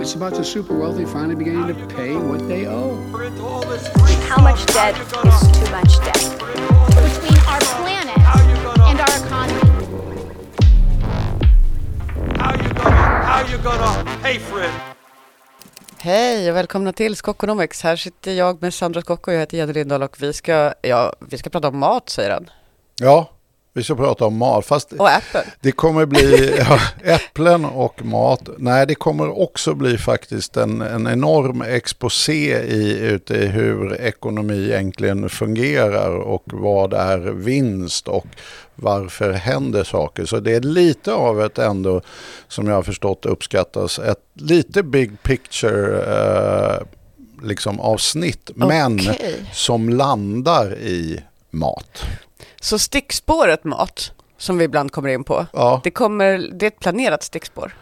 It's about the super wealthy finally beginning to pay what they owe. How much debt is too much debt? between our planet and our economy. How you gonna, how you gonna pay for it? Hej och välkomna till Skockonomics. Här sitter jag med Sandra Skocko och jag heter Jenny Lindahl och vi ska, ja, vi ska prata om mat säger han. Ja, vi ska prata om mat. Fast Och Apple. det kommer bli ja, äpplen och mat. Nej, det kommer också bli faktiskt en, en enorm exposé i, ute i hur ekonomi egentligen fungerar och vad är vinst och varför händer saker. Så det är lite av ett ändå, som jag har förstått uppskattas, ett lite big picture eh, liksom avsnitt, men Okej. som landar i mat. Så stickspåret mat, som vi ibland kommer in på, Ja. det, kommer, det är ett planerat stickspår.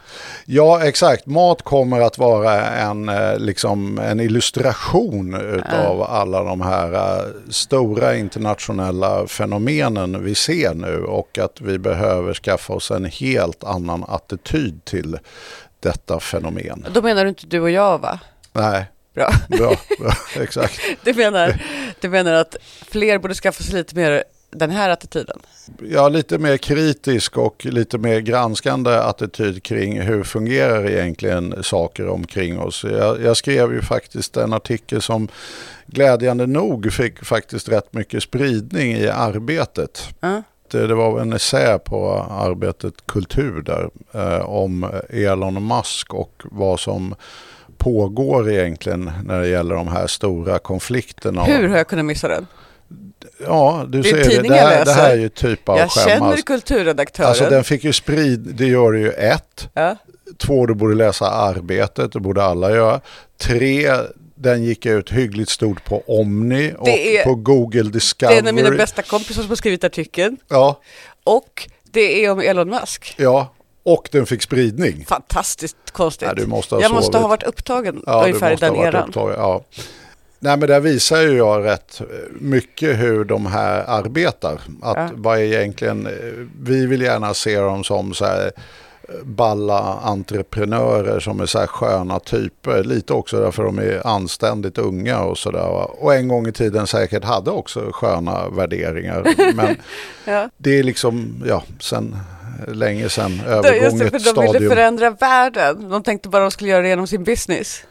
Ja, exakt. Mat kommer att vara en, eh, liksom, en illustration utav alla de här eh, stora internationella fenomenen vi ser nu och att vi behöver skaffa oss en helt annan attityd till detta fenomen. Då menar du inte du och jag va? Nej, Bra. bra, bra exakt. Du menar, du menar att fler borde skaffa sig lite mer den här attityden? Ja, lite mer kritisk och lite mer granskande attityd kring hur fungerar egentligen saker omkring oss. Jag, jag skrev ju faktiskt en artikel som glädjande nog fick faktiskt rätt mycket spridning i arbetet. Ja. Det, det var en essä på arbetet Kultur där eh, om Elon Musk och vad som pågår egentligen när det gäller de här stora konflikterna. Hur har jag kunnat missa den? Ja, du Det ser det. Det här, det här är ju typ av Jag skämmas. känner kulturredaktören. Alltså den fick ju sprid, det gör det ju ett. ja. Två, du borde läsa Arbetet, det borde alla göra. Tre, den gick ut hyggligt stort på Omni och Det är- på Google Det Discovery. är en av mina bästa kompisar som har skrivit artikeln. Ja, Och det är om Elon Musk. ja, och den fick spridning. Fantastiskt konstigt. Ja, du måste ha jag måste sovit. ha varit upptagen Ja, ungefär i måste den eran. upptagen, Ja. Nej men där visar ju jag rätt mycket hur de här arbetar. Att Ja. vad är egentligen, vi vill gärna se dem som så här balla entreprenörer som är så här sköna typer. Lite också därför de är anständigt unga och sådär. Och en gång i tiden säkert hade också sköna värderingar. Men Ja. det är liksom, ja, sen länge sedan Det- Just det, övergånget för de ville stadium. förändra världen. De tänkte bara att de skulle göra det genom sin business.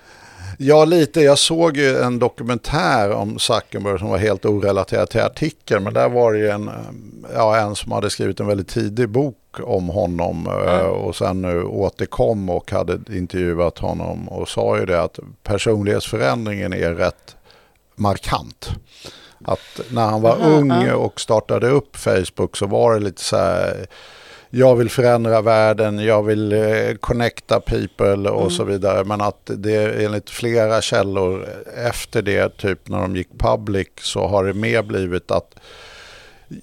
Ja, lite. Jag såg ju en dokumentär om Zuckerberg som var helt orelaterad till artikeln. Men där var det ju en, eh, ja, en som hade skrivit en väldigt tidig bok om honom eh, och sen nu återkom och hade intervjuat honom och sa ju det att personlighetsförändringen är rätt markant. Att när han var Aha, ung och startade upp Facebook så var det lite så här jag vill förändra världen, jag vill eh, connecta people och så vidare. Men att det enligt flera källor efter det, typ när de gick public, så har det mer blivit att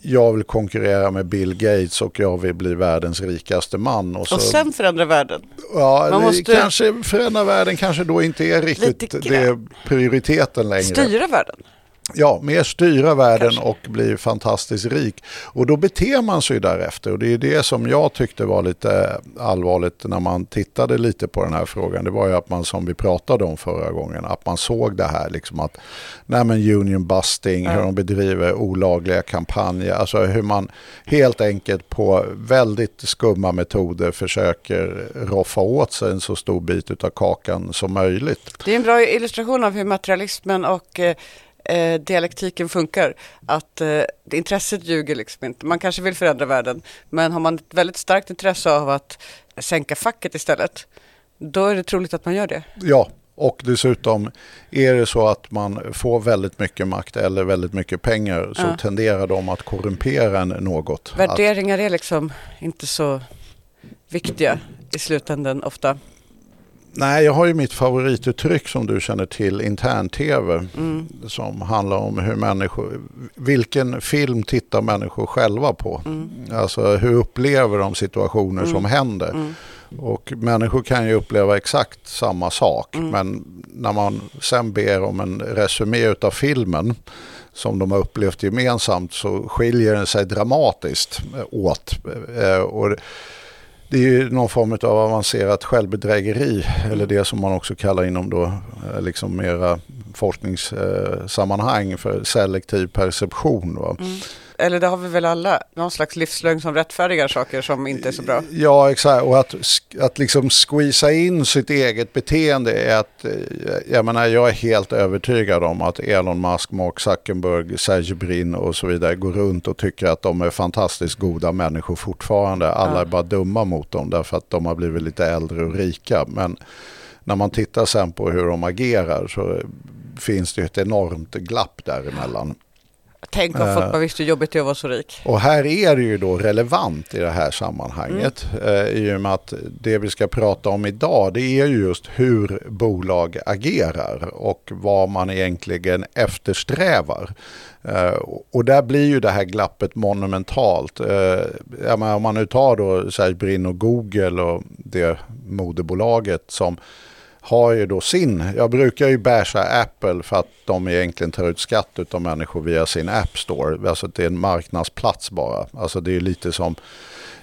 jag vill konkurrera med Bill Gates och jag vill bli världens rikaste man. Och, så, Och sen förändra världen. ja, man måste- kanske förändra världen kanske då inte är riktigt det prioriteten längre. Styra världen. Ja, mer styra världen Kanske. och bli fantastiskt rik. Och då beter man sig därefter. Och det är det som jag tyckte var lite allvarligt när man tittade lite på den här frågan. Det var ju att man, som vi pratade om förra gången, att man såg det här liksom att, nej men union busting, hur de bedriver olagliga kampanjer. Alltså hur man helt enkelt på väldigt skumma metoder försöker roffa åt sig en så stor bit av kakan som möjligt. Det är en bra illustration av hur materialismen och eh, dialektiken funkar. Att eh, intresset ljuger liksom inte. Man kanske vill förändra världen, men har man ett väldigt starkt intresse av att sänka facket istället, då är det troligt att man gör det. Ja, och dessutom är det så att man får väldigt mycket makt eller väldigt mycket pengar så Ja. tenderar de att korrumpera en något. Att, Värderingar är liksom inte så viktiga i slutändan ofta. Nej, jag har ju mitt favorituttryck som du känner till, intern-tv, Mm. som handlar om hur människor, vilken film tittar människor själva på? Mm. Alltså hur upplever de situationer som händer? Mm. Och människor kan ju uppleva exakt samma sak. Mm. Men när man sen ber om en resumé utav filmen som de har upplevt gemensamt så skiljer den sig dramatiskt åt. Eh, Och det är ju någon form av avancerat självbedrägeri eller det som man också kallar inom då eh, liksom mera forskningssammanhang för selektiv perception. Va? Mm. Eller det har vi väl alla, någon slags livslögn som rättfärdigar saker som inte är så bra. Ja, exakt. Och att, att liksom squeeza in sitt eget beteende är att, eh, jag menar, jag är helt övertygad om att Elon Musk, Mark Zuckerberg, Sergey Brin och så vidare går runt och tycker att de är fantastiskt goda människor fortfarande. Alla är bara dumma mot dem därför att de har blivit lite äldre och rika. Men när man tittar sen på hur de agerar så finns det ett enormt glapp däremellan. Tänk om folk bara visste hur jobbigt det är att vara så rik. Och här är det ju då relevant i det här sammanhanget. Eh, I och med att det vi ska prata om idag det är ju just hur bolag agerar och vad man egentligen eftersträvar. Eh, och där blir ju det här glappet monumentalt. Eh, menar, om man nu tar då Sergey Brin och Google och det moderbolaget som har ju då sin, jag brukar ju basha Apple för att de egentligen tar ut skatt av människor via sin App Store. Alltså det är en marknadsplats bara. Alltså det är lite som,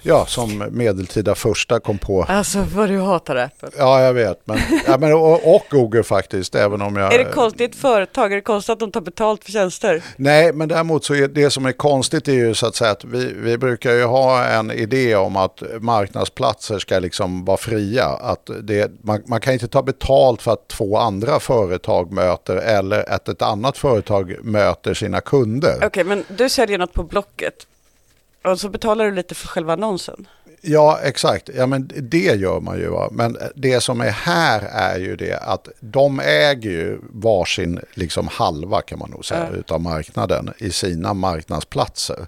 ja, som medeltida första kom på. Alltså vad du hatar Apple. Ja, jag vet. Men, ja, men, och, och Google faktiskt, även om jag... Är det konstigt, företag, är det konstigt att de tar betalt för tjänster? Nej, men däremot så är det som är konstigt är ju så att säga att vi, vi brukar ju ha en idé om att marknadsplatser ska liksom vara fria. Att det, man, man kan inte ta betalt för att två andra företag möter eller att ett annat företag möter sina kunder. Okej, men du säljer något på Blocket och så betalar du lite för själva annonsen. Ja, exakt. Ja, men det gör man ju. Va? Men det som är här är ju det att de äger ju varsin liksom halva kan man nog säga Ja. utav marknaden i sina marknadsplatser.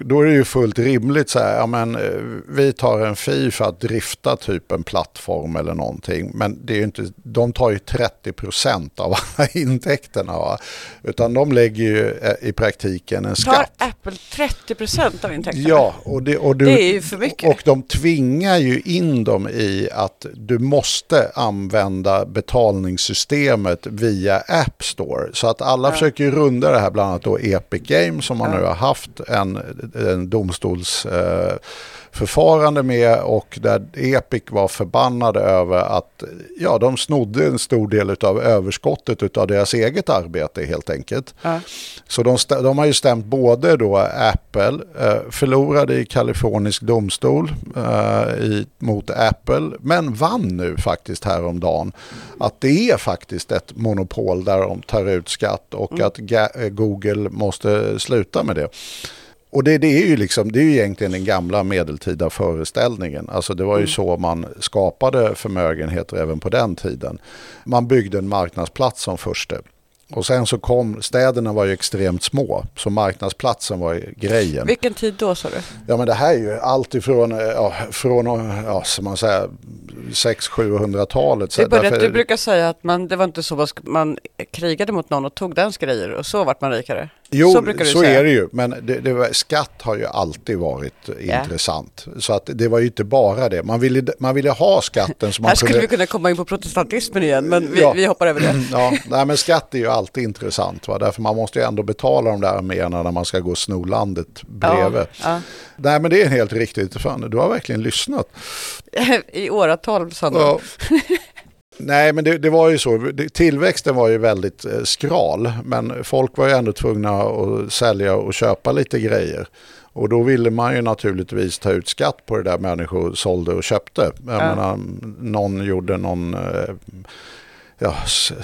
Då är det ju fullt rimligt så här, ja men eh, vi tar en fi för att drifta typ en plattform eller någonting. Men det är ju inte, de tar ju 30% av alla intäkterna. Va? Utan de lägger ju eh, i praktiken en Tar skatt. Apple 30% av intäkterna? Ja, och det, och du, Det är ju för mycket. Och de tvingar ju in dem i att du måste använda betalningssystemet via App Store. Så att alla försöker ju runda det här, bland annat då Epic Games som man nu har haft en, en domstolsförfarande förfarande med och där Epic var förbannade över att ja, de snodde en stor del av överskottet av deras eget arbete helt enkelt. Ja. Så de, de har ju stämt både då Apple, eh, förlorade i kalifornisk domstol eh, i, mot Apple, men vann nu faktiskt häromdagen att det är faktiskt ett monopol där de tar ut skatt och att Ga- eh, Google måste sluta med det. Och det, det är ju liksom, det är ju egentligen den gamla medeltida föreställningen. Alltså det var ju så man skapade förmögenheter även på den tiden. Man byggde en marknadsplats som första. Och sen så kom, städerna var ju extremt små, så marknadsplatsen var grejen. Vilken tid då sa du? Ja men det här är ju allt ifrån, eh, ja, från, ja, som man säger, 600-700-talet. Det är bara det att du brukar säga att man, det var inte så man, sk- man krigade mot någon och tog dens grejer och så vart man rikare. Jo, så så, brukar du säga. är det ju. Men det, det var, skatt har ju alltid varit Ja. intressant. Så att det var ju inte bara det. Man ville, man ville ha skatten man Här skulle kunde... vi kunna komma in på protestantismen igen, men vi, Ja. vi hoppar över det. Ja, nej, men skatt är ju alltid intressant. Va? Därför man måste ju ändå betala de där arméerna när man ska gå och sno landet bredvid. Ja, Nej men det är helt riktigt. Fan, du har verkligen lyssnat. ja. I åratal, Sandra. Ja. Nej, men det, det var ju så. Tillväxten var ju väldigt eh, skral, men folk var ju ändå tvungna att sälja och köpa lite grejer. Och då ville man ju naturligtvis ta ut skatt på det där människor sålde och köpte. Jag Ja. menar, någon gjorde någon eh, ja,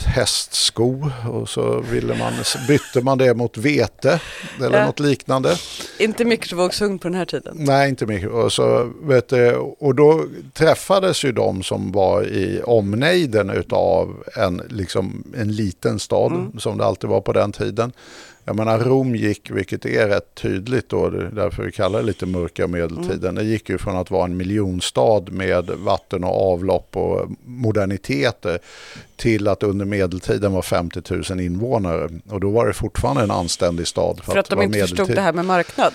hästsko och så ville man, bytte man det mot vete eller Ja. något liknande. Inte mikrovågsugn på den här tiden. Nej, inte mycket. Och, så, vet du, och då träffades ju de som var i omnejden utav en, liksom, en liten stad, som det alltid var på den tiden. Jag menar Rom gick, vilket är rätt tydligt då, därför vi kallar det lite mörka medeltiden. Det gick ju från att vara en miljonstad med vatten och avlopp och moderniteter till att under medeltiden var 50 000 invånare. Och då var det fortfarande en anständig stad. För att det de inte förstod medeltid. det här med marknad.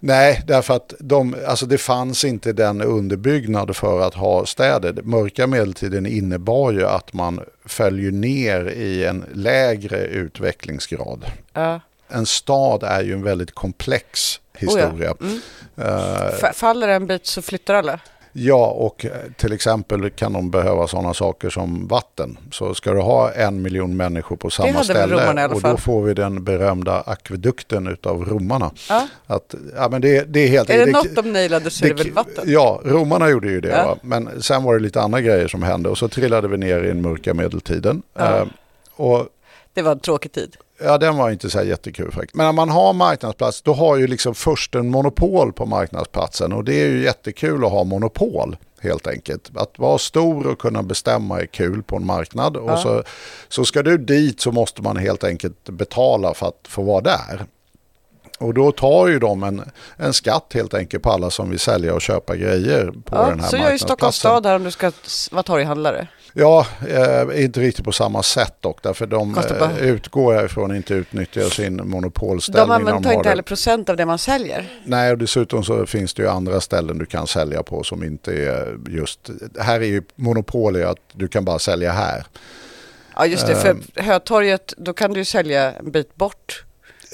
Nej, därför att de, alltså det fanns inte den underbyggnad för att ha städer. Mörka medeltiden innebar ju att man följer ner i en lägre utvecklingsgrad. Ja. En stad är ju en väldigt komplex historia. Mm. Eh, F- faller en bit så flyttar alla. Ja, och eh, till exempel kan de behöva sådana saker som vatten. Så ska du ha en miljon människor på samma romarna ställe och då får vi den berömda akvedukten utav romarna. Ja. Att, ja, men det, det är helt Är det det- något de nailade så är det väl vatten? Ja, romarna gjorde ju det. Ja. Men sen var det lite andra grejer som hände och så trillade vi ner i den mörka medeltiden. Ja. Eh, och Det var en tråkig tid. Ja, den var inte så här jättekul faktiskt. Men när man har marknadsplats, då har ju liksom först en monopol på marknadsplatsen och det är ju jättekul att ha monopol helt enkelt. Att vara stor och kunna bestämma är kul på en marknad och Ja. så, så ska du dit så måste man helt enkelt betala för att få vara där. Och då tar ju de en, en skatt helt enkelt på alla som vill sälja och köpa grejer på den Ja, här så gör ju Stockholms marknadsplatsen. stad här om du ska vara torghandlare. Ja, eh, inte riktigt på samma sätt dock. Därför de eh, utgår ifrån inte utnyttjar sin monopolställning. De använder inte heller procent av det man säljer. Nej, och dessutom så finns det ju andra ställen du kan sälja på som inte är just... Här är ju monopol att du kan bara sälja här. Ja just det, Ehm. för Hötorget då kan du ju sälja en bit bort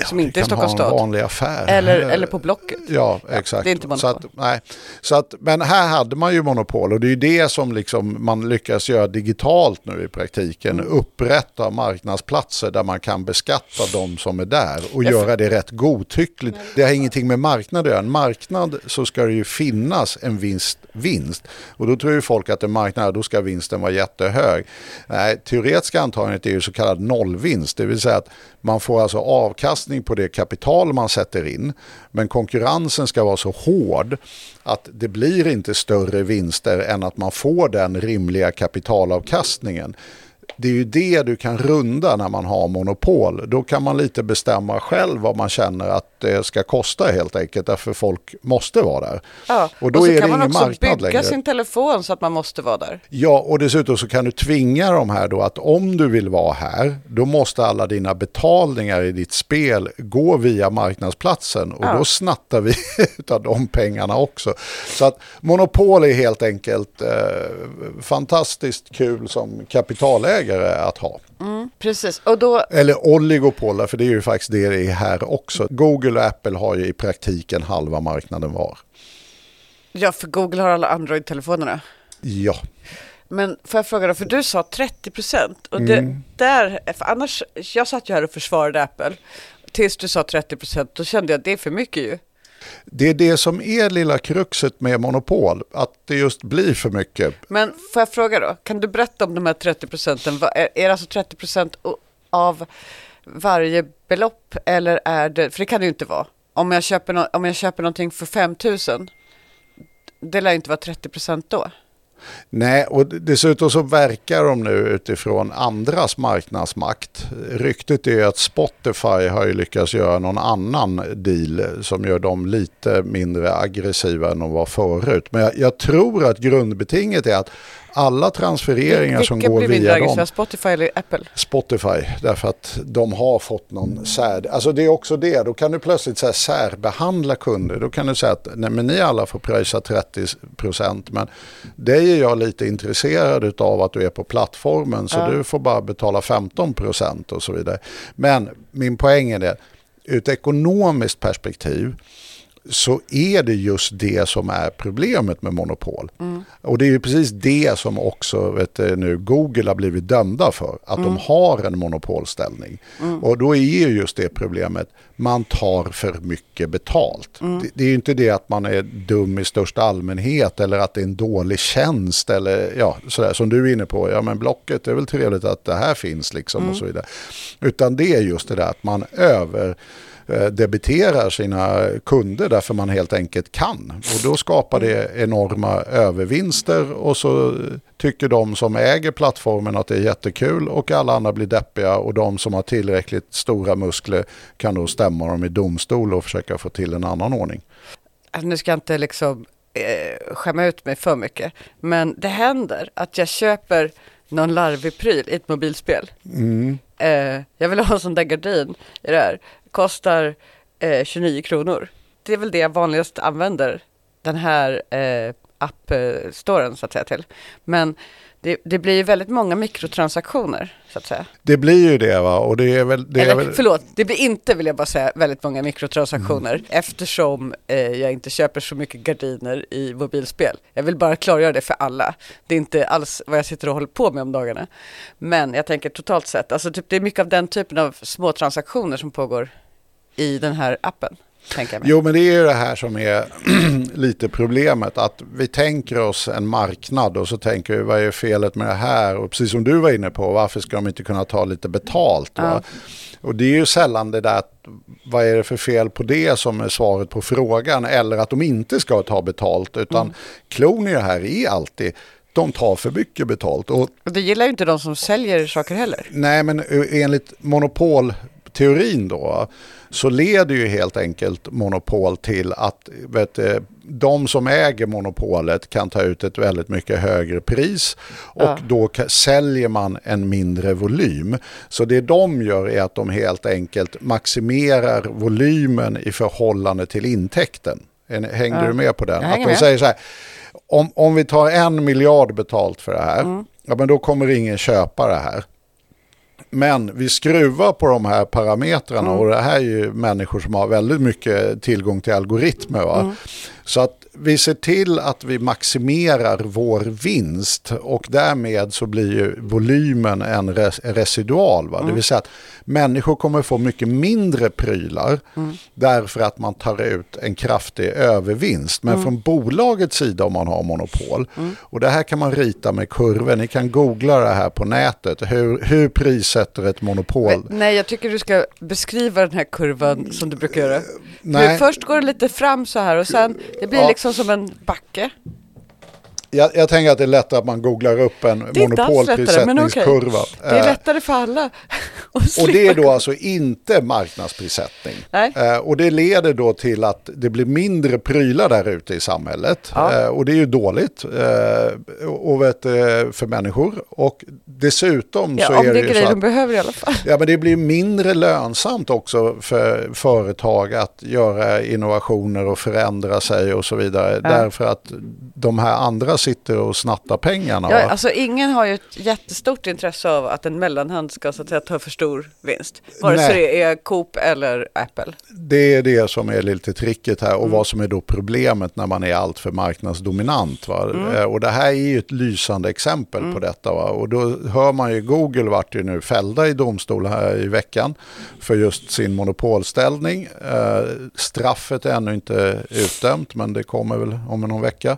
som inte är Stockholms stad. vanlig affär. Eller, eller på Blocket. Ja, exakt. det är inte så monopol. att, nej. Så att, men här hade man ju monopol och det är ju det som liksom man lyckas göra digitalt nu i praktiken. Mm. Upprätta marknadsplatser där man kan beskatta de som är där och Ja, för- göra det rätt godtyckligt. Det har ingenting med marknad att göra. En marknad så ska det ju finnas en vinst, vinst. Och då tror ju folk att en marknad, då ska vinsten vara jättehög. Nej, teoretiska antagandet är ju så kallad nollvinst. Det vill säga att man får alltså avkastning på det kapital man sätter in. Men konkurrensen ska vara så hård att det blir inte större vinster än att man får den rimliga kapitalavkastningen. Det är ju det du kan runda när man har monopol. Då kan man lite bestämma själv vad man känner att det ska kosta helt enkelt. Därför folk måste vara där. Ja. Och då så är det kan man också bygga längre. sin telefon så att man måste vara där. Ja, och dessutom så kan du tvinga de här då att om du vill vara här, då måste alla dina betalningar i ditt spel gå via marknadsplatsen och Ja. då snattar vi av de pengarna också. Så att monopol är helt enkelt eh, fantastiskt kul som kapitalägare att ha. Precis, och då, Eller oligopol, för det är ju faktiskt det det är här också. Google och Apple har ju i praktiken halva marknaden var. ja för Google har alla Android-telefonerna. Ja, Men får jag fråga då, för du sa 30 procent och det, Mm. där, för annars, jag satt ju här och försvarade Apple. Tills du sa 30 procent, då kände jag att det är för mycket ju det är det som är lilla kruxet med monopol, att det just blir för mycket. Men får jag fråga då, kan du berätta om de här 30 procenten? Är, är det alltså 30 procent av varje belopp eller är det, för det kan det ju inte vara. Om jag köper, no, om jag köper någonting för 5 000, det lär ju inte vara 30 procent då. Nej, och dessutom så verkar de nu utifrån andras marknadsmakt. Ryktet är att Spotify har ju lyckats göra någon annan deal som gör dem lite mindre aggressiva än de var förut. Men jag, jag tror att grundbetinget är att alla transfereringar som går via dem, aggressiva, Spotify eller Apple? Spotify, därför att de har fått någon sär... Alltså det är också det, då kan du plötsligt så här särbehandla kunder. Då kan du säga att nej, men ni alla får pröjsa 30 procent, men dig är jag lite intresserad av att du är på plattformen, så Ja. du får bara betala 15 procent och så vidare. Men min poäng är det, ur ett ekonomiskt perspektiv så är det just det som är problemet med monopol. Och det är ju precis det som också vet du, nu Google har blivit dömda för, att de har en monopolställning. Och då är ju just det problemet, man tar för mycket betalt. Det, det är ju inte det att man är dum i största allmänhet eller att det är en dålig tjänst eller ja, sådär som du är inne på, ja men Blocket, det är väl trevligt att det här finns liksom och så vidare. Utan det är just det där att man över debiterar sina kunder därför man helt enkelt kan. Och då skapar det enorma övervinster och så tycker de som äger plattformen att det är jättekul och alla andra blir deppiga och de som har tillräckligt stora muskler kan då stämma dem i domstol och försöka få till en annan ordning. Alltså, nu ska jag inte liksom eh, skämma ut mig för mycket, men det händer att jag köper någon larvig pryl i ett mobilspel. Eh, jag vill ha en sån där gardin i det här. Kostar eh, 29 kronor. Det är väl det jag vanligast använder den här eh, app-storen eh, så att säga till. Men det, det blir ju väldigt många mikrotransaktioner så att säga. Det blir ju det va? Och det är väl... Det är Eller väl... förlåt, det blir inte vill jag bara säga väldigt många mikrotransaktioner eftersom eh, jag inte köper så mycket gardiner i mobilspel. Jag vill bara klargöra det för alla. Det är inte alls vad jag sitter och håller på med om dagarna. Men jag tänker totalt sett, alltså typ, det är mycket av den typen av små transaktioner som pågår i den här appen. Jo, men det är ju det här som är lite problemet. Att vi tänker oss en marknad och så tänker vi vad är felet med det här? Och precis som du var inne på, varför ska de inte kunna ta lite betalt? Va? Och det är ju sällan det där att vad är det för fel på det som är svaret på frågan eller att de inte ska ta betalt utan Mm. klon i det här är alltid de tar för mycket betalt. Och Och det gillar ju inte de som säljer saker heller. Nej, men enligt monopolteorin då så leder ju helt enkelt monopol till att vet, du, de som äger monopolet kan ta ut ett väldigt mycket högre pris och Ja. då säljer man en mindre volym. Så det de gör är att de helt enkelt maximerar volymen i förhållande till intäkten. En- Hängde Ja. du med på den? Att de säger så här, om, om vi tar en miljard betalt för det här, Mm. ja, men då kommer ingen köpa det här. Men vi skruvar på de här parametrarna och det här är ju människor som har väldigt mycket tillgång till algoritmer. Va? Så att vi ser till att vi maximerar vår vinst och därmed så blir ju volymen en res residual. Va? Det vill säga att människor kommer få mycket mindre prylar därför att man tar ut en kraftig övervinst. Men från bolagets sida om man har monopol, och det här kan man rita med kurvor, ni kan googla det här på nätet, hur, hur prissätter ett monopol? Nej, jag tycker du ska beskriva den här kurvan som du brukar göra. Nej. Först går det lite fram så här och sen, det blir Ja. liksom som en backe. Jag, jag tänker att det är lättare att man googlar upp en Det är inte alls lättare, men okej. monopolprissättningskurva. Det är Eh, lättare för alla. Och det är då alltså inte marknadsprissättning. Nej. Eh, och det leder då till att det blir mindre prylar där ute i samhället. Ja. Eh, och det är ju dåligt och vet, för människor. Och dessutom så Ja, om är det det ju så att de behöver i alla fall. Ja, men det blir mindre lönsamt också för företag att göra innovationer och förändra sig och så vidare. Därför att de här andra sitter och snattar pengarna. Ja, va? alltså ingen har ju ett jättestort intresse av att en mellanhand ska så att säga, ta för stor vinst. Vare sig det är Coop eller Apple. Det är det som är lite tricket här och Mm. vad som är då problemet när man är alltför marknadsdominant. Va? Mm. Eh, Och det här är ju ett lysande exempel på detta. Va? Och då hör man ju, Google vart ju nu fällda i domstol här i veckan för just sin monopolställning. Eh, straffet är ännu inte utdömt men det kommer väl om någon vecka.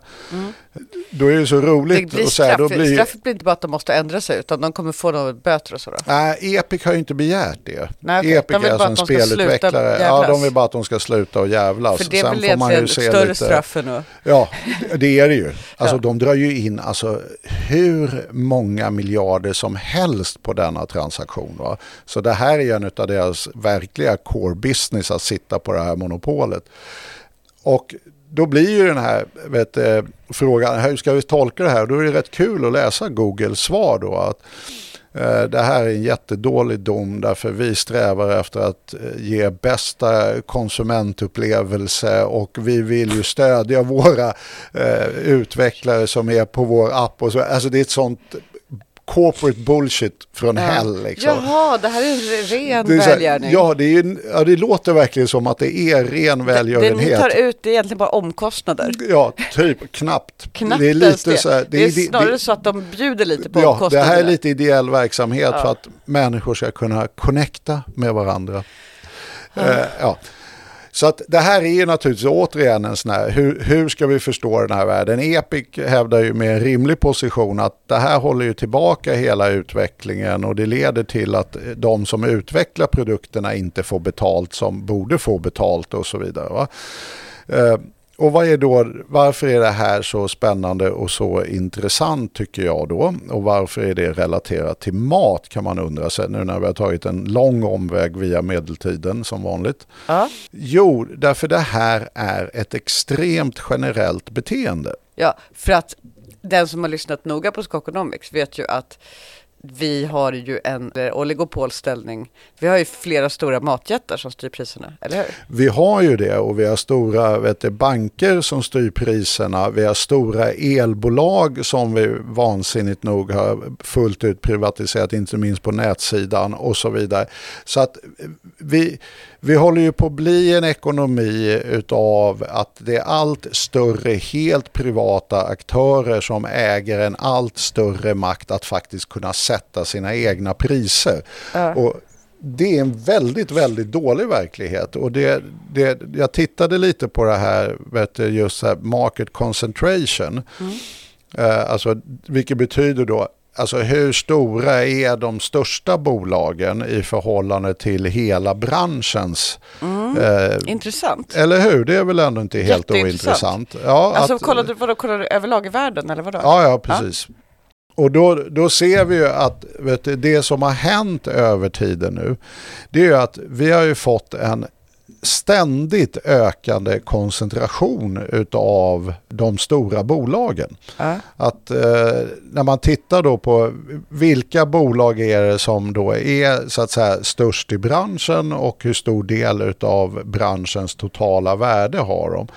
Då är det så Mm. Det roligt blir straff, då blir Straffet blir inte bara att de måste ändra sig utan de kommer få några böter och så. Nej, Epic har ju inte begärt det. Nej, okej. Epic De är alltså en de ska sluta spelutvecklare. Ja, de vill bara att de ska sluta och jävlas. För det är väl egentligen större lite... straff än att... Ja, det är det ju. Alltså Ja. de drar ju in alltså, hur många miljarder som helst på denna transaktion. Va? Så det här är ju en av deras verkliga core business att sitta på det här monopolet. Och då blir ju den här vet, eh, frågan, hur ska vi tolka det här? Då är det rätt kul att läsa Googles svar då. Att, eh, det här är en jättedålig dom därför vi strävar efter att eh, ge bästa konsumentupplevelse och vi vill ju stödja våra eh, utvecklare som är på vår app. Och så. Alltså det är ett sånt corporate bullshit från hell. Liksom. Jaha, det här är en ren Det är här, välgärning. ja, det är, ja, det låter verkligen som att det är ren det, det välgörenhet. ni tar ut är egentligen bara omkostnader. Ja, typ knappt. Knappt det är lite så här, det. är det- snarare det- så att de bjuder lite på Ja, det omkostnaderna. här är lite ideell verksamhet Ja. för att människor ska kunna connecta med varandra. Eh, ja. Så att det här är ju naturligtvis återigen en sån här, hur, hur ska vi förstå den här världen? Epic hävdar ju med en rimlig position att det här håller ju tillbaka hela utvecklingen och det leder till att de som utvecklar produkterna inte får betalt som borde få betalt och så vidare. Va? Eh, och vad är då, varför är det här så spännande och så intressant tycker jag då? Och varför är det relaterat till mat kan man undra sig nu när vi har tagit en lång omväg via medeltiden som vanligt. Ja. Jo, därför det här är ett extremt generellt beteende. ja, för att den som har lyssnat noga på Skokonomics vet ju att vi har ju en eh, oligopolställning. Vi har ju flera stora matjättar som styr priserna, eller hur? Vi har ju det och vi har stora vet du, banker som styr priserna. Vi har stora elbolag som vi vansinnigt nog har fullt ut privatiserat, inte minst på nätsidan och så vidare. Så att eh, vi, vi håller ju på att bli en ekonomi utav att det är allt större helt privata aktörer som äger en allt större makt att faktiskt kunna sätta sina egna priser. Ja. Och det är en väldigt, väldigt dålig verklighet. Och det, det, jag tittade lite på det här, vet du, just här market concentration. Eh, alltså, vilket betyder då, alltså hur stora är de största bolagen i förhållande till hela branschens eh, Intressant. eller hur? Det är väl ändå inte helt ointressant. Ja, Alltså att- kollade, vadå, kollade du överlag i världen eller vadå? Ja, ja, precis. Och då, då ser vi ju att du, det som har hänt över tiden nu, det är ju att vi har ju fått en ständigt ökande koncentration utav de stora bolagen. Ja. Att eh, när man tittar då på vilka bolag är det som då är så att säga störst i branschen och hur stor del utav branschens totala värde har de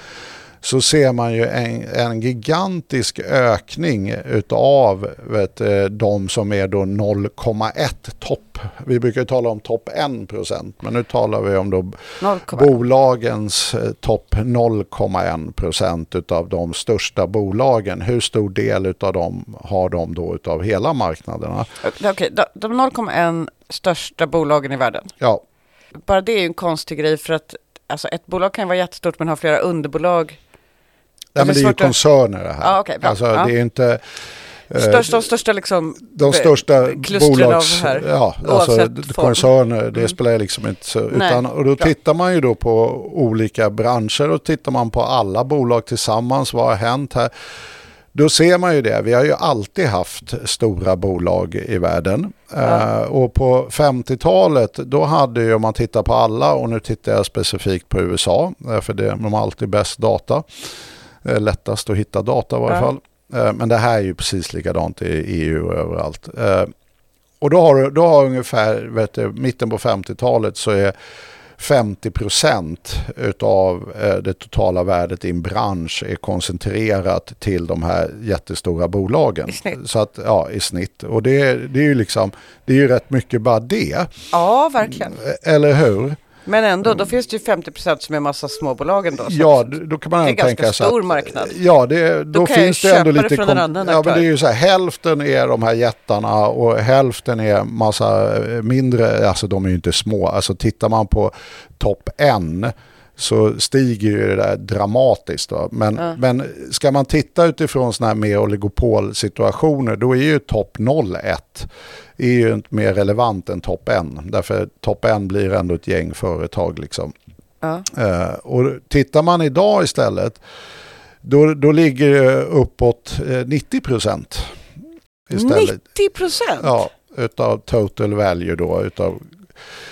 så ser man ju en, en gigantisk ökning utav vet, eh, de som är då 0,1 topp. Vi brukar ju tala om topp 1 procent, men nu talar vi om då 0,1. bolagens eh, topp 0,1 procent utav de största bolagen. Hur stor del utav dem har de då utav hela marknaderna? Okej, de, de 0,1 största bolagen i världen. Ja, Bara det är ju en konstig grej för att alltså, ett bolag kan vara jättestort men ha flera underbolag. Nej, men det är ju koncerner det här. Ja, okej, bra. alltså, Ja. det är inte... eh, Största, de största liksom De största klustren bolags... här. Ja, alltså koncerner, det Mm. spelar liksom inte så... Utan, och då bra. tittar man ju då på olika branscher och tittar man på alla bolag tillsammans, vad har hänt här? Då ser man ju det, vi har ju alltid haft stora bolag i världen. Eh, och på 50-talet, då hade ju, om man tittar på alla, och nu tittar jag specifikt på USA, eh, för det, de har alltid bäst data. Eh, lättast att hitta data i varje Ja. fall. Eh, Men det här är ju precis likadant i EU och överallt. Eh, Och då har, då har ungefär, vet du, mitten på 50-talet så är 50 procent utav eh, det totala värdet i en bransch är koncentrerat till de här jättestora bolagen. I snitt. Så att, ja, i snitt. Och det, det är ju liksom, det är ju rätt mycket bara det. Ja, verkligen. Eller hur? Men ändå, då finns det ju 50% som är massa småbolagen då. så Ja, då kan man det är ändå ganska tänka sig stor att, marknad. Ja, det, då, jag finns det ändå det lite... kom- ja, men det är ju så här, hälften är de här jättarna och hälften är massa eh, mindre, alltså de är ju inte små. Alltså tittar man på topp en så stiger ju det där dramatiskt. Då. Men, Ja. men ska man titta utifrån sådana här mer oligopolsituationer då är ju topp 01 är ju inte mer relevant än topp 1. Därför topp 1 blir ändå ett gäng företag liksom. Ja. Eh, och tittar man idag istället, då, då ligger det uppåt eh, 90 procent. Istället. 90%? Ja, utav total value då. Utav,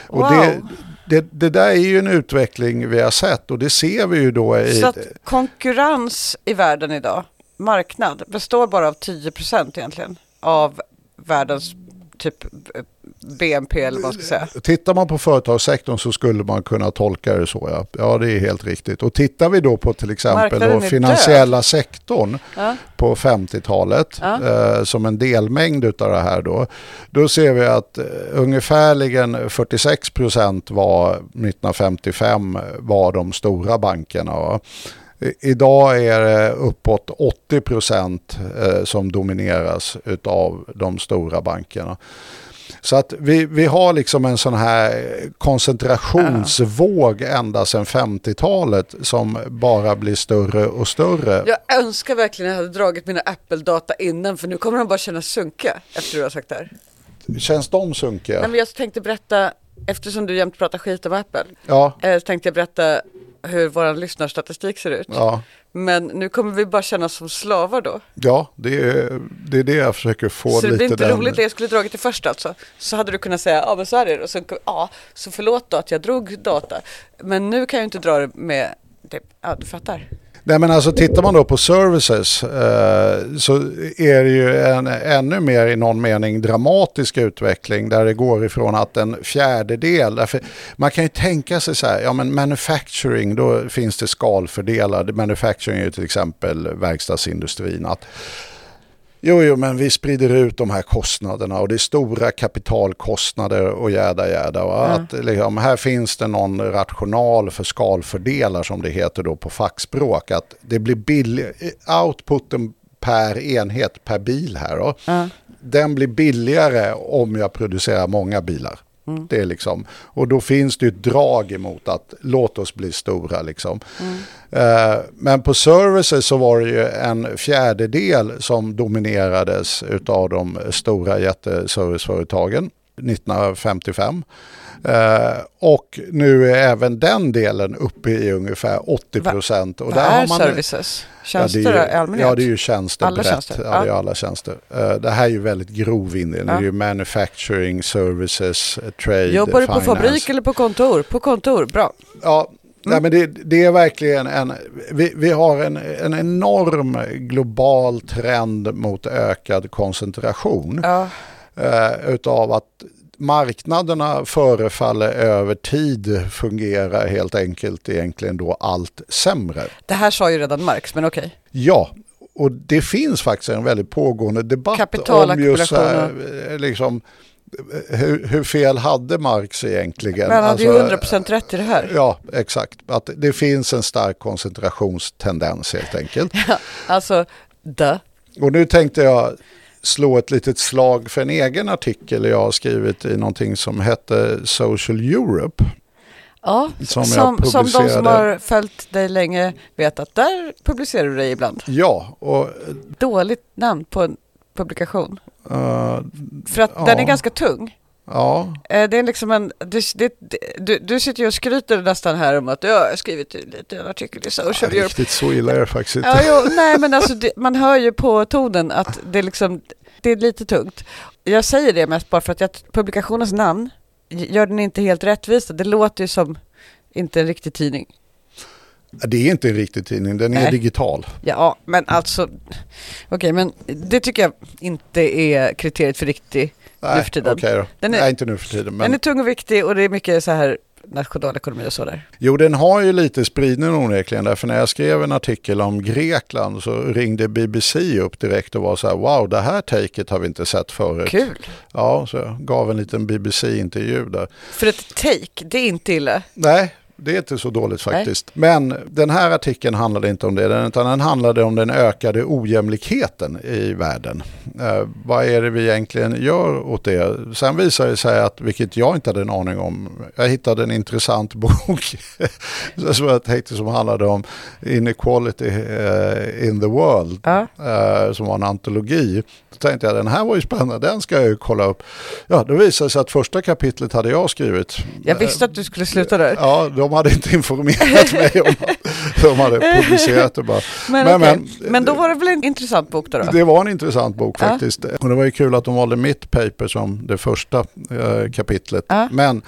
och Wow. det, det, det där är ju en utveckling vi har sett och det ser vi ju då i... Så att konkurrens i världen idag, marknad, består bara av 10% egentligen av världens typ BNP eller vad man ska säga. Tittar man på företagssektorn så skulle man kunna tolka det så. Ja, ja det är helt riktigt. Och tittar vi då på till exempel då finansiella sektorn Ja. på 50-talet Ja. eh, som en delmängd utav det här då. Då ser vi att eh, ungefärligen 46 procent var 1955 var de stora bankerna. Va? Idag är det uppåt 80 procent eh, som domineras utav de stora bankerna. Så att vi, vi har liksom en sån här koncentrationsvåg ända sedan 50-talet som bara blir större och större. Jag önskar verkligen att jag hade dragit mina Apple-data innan för nu kommer de bara kännas sunkiga efter du har sagt det här. Känns de sunkiga? Nej, men jag tänkte berätta, eftersom du jämt pratar skit om Apple, Ja, eh, så tänkte jag berätta hur vår lyssnarstatistik ser ut. ja, Men nu kommer vi bara kännas som slavar då. ja det, är, det är det jag försöker få så det lite blir inte den... roligt det jag skulle dragit det först alltså. Så hade du kunnat säga, ja men så är det. Och så, ja, så förlåt då att jag drog data. Men nu kan jag inte dra det med, typ, ja du fattar. Nej men alltså tittar man då på services eh, så är det ju en ännu mer i någon mening dramatisk utveckling där det går ifrån att en fjärdedel, därför man kan ju tänka sig så här, ja men manufacturing då finns det skalfördelar, manufacturing är ju till exempel verkstadsindustrin, att Jo, jo, men vi sprider ut de här kostnaderna och det är stora kapitalkostnader och jäda jäda. Va? Att, liksom, här finns det någon rational för skalfördelar som det heter då på fackspråk. Att det blir billig, outputen per enhet per bil här då. Den blir billigare om jag producerar många bilar. Det är liksom, och då finns det ett drag emot att låt oss bli stora. Liksom. Eh, men på services så var det ju en fjärdedel som dominerades av de stora jätteserviceföretagen 1955. Eh, och nu är även den delen uppe i ungefär 80 procent. Vad är services? Tjänster ja, det är i ju, allmänhet? Ja, det är ju tjänster Alla brett. tjänster, Ja, det är alla tjänster. Eh, det här är ju väldigt grov indelning. Det Ja. är ju manufacturing, services, trade, Jobbar du på fabrik eller på kontor? På kontor, bra. Ja, nej, men det, det är verkligen en... Vi, vi har en, en enorm global trend mot ökad koncentration. Ja. Eh, utav att marknaderna förefaller över tid fungera helt enkelt egentligen då allt sämre. Det här sa ju redan Marx, men okej. Ja, och det finns faktiskt en väldigt pågående debatt om just här, eh, liksom, eh, hur, hur fel hade Marx egentligen? Men han hade ju Alltså, 100% rätt i det här. Ja, exakt. Att det finns en stark koncentrationstendens helt enkelt. Alltså, the. Och nu tänkte jag slå ett litet slag för en egen artikel jag har skrivit i någonting som hette Social Europe. Ja, Som som, som, de som har följt dig länge vet att där publicerar du dig ibland. Ja, och Dåligt namn på en publikation. eh, För att Ja. den är ganska tung. Ja, Eh, Det är liksom en, det, du, du sitter ju och skryter nästan här om att "Ja, jag har skrivit lite en artikel i Social Europe. riktigt så illa är det faktiskt inte. Ja, jo, nej men alltså det, man hör ju på tonen att det är liksom, det är lite tungt. Jag säger det mest bara för att jag, publikationens namn gör den inte helt rättvist. Det låter ju som inte en riktig tidning. Det är inte en riktig tidning, den är Nej. digital. Ja, men alltså, okej, men det tycker jag inte är kriteriet för riktig nu Nej, för tiden. okej då. Den är- Nej, inte nu för tiden. Men... Den är tung och viktig och det är mycket så här nationalekonomi och så där. Jo, den har ju lite spridning onekligen. Därför när jag skrev en artikel om Grekland så ringde BBC upp direkt och var så här, wow, det här taket har vi inte sett förut. Kul! Ja, så jag gav en liten BBC-intervju där. För ett take, det är inte illa. Nej, det är inte så dåligt faktiskt. Men den här artikeln handlade inte om det, utan den handlade om den ökade ojämlikheten i världen. Eh, vad är det vi egentligen gör åt det? Sen visade det sig att, vilket jag inte hade en aning om, jag hittade en intressant bok som jag tänkte som handlade om inequality eh, in the world, Ja. eh, som var en antologi. Så tänkte jag, den här var ju spännande, den ska jag ju kolla upp. Ja, då visade det sig att första kapitlet hade jag skrivit. Jag visste att du skulle sluta där. Ja, de hade inte informerat mig om att de hade publicerat det bara. Men, Men- okej. men- men då var det väl en intressant bok då? då? Det var en intressant bok Ja. faktiskt. Och det var ju kul att de valde mitt paper som det första eh, kapitlet. Ja. Men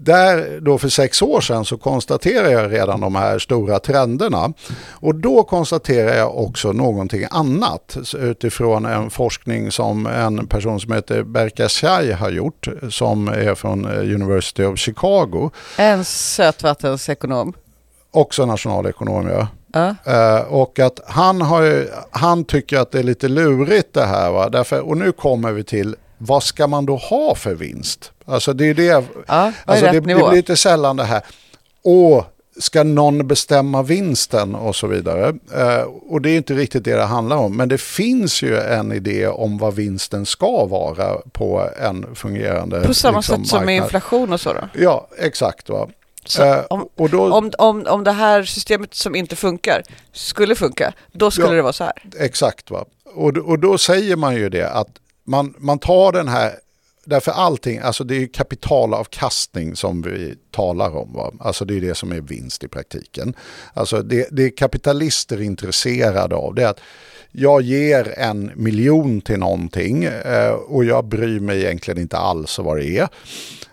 där då för sex år sedan så konstaterade jag redan de här stora trenderna. Och då konstaterar jag också någonting annat utifrån en forskning som en person som heter Berka Shai har gjort som är från eh, University of Chicago. En sötvattensekonom. Också nationalekonom ja. Eh, och att han, har, han tycker att det är lite lurigt det här. Va? Därför, och nu kommer vi till vad ska man då ha för vinst? Alltså det är det, Ja, är alltså det, det blir lite sällan det här. Åh, ska någon bestämma vinsten och så vidare. Eh, och det är inte riktigt det det handlar om. Men det finns ju en idé om vad vinsten ska vara på en fungerande På samma liksom, sätt som med marknad. inflation och så då? Ja, exakt. Va? Så Eh, om- då, Om, om, om det här systemet som inte funkar skulle funka, då skulle Ja. det vara så här. Exakt. Va? Och, och då säger man ju det att man, man tar den här, därför allting, alltså det är ju kapitalavkastning som vi talar om. Va? Alltså det är det som är vinst i praktiken. Alltså det, det är kapitalister intresserade av det är att jag ger en miljon till någonting eh, och jag bryr mig egentligen inte alls vad det är.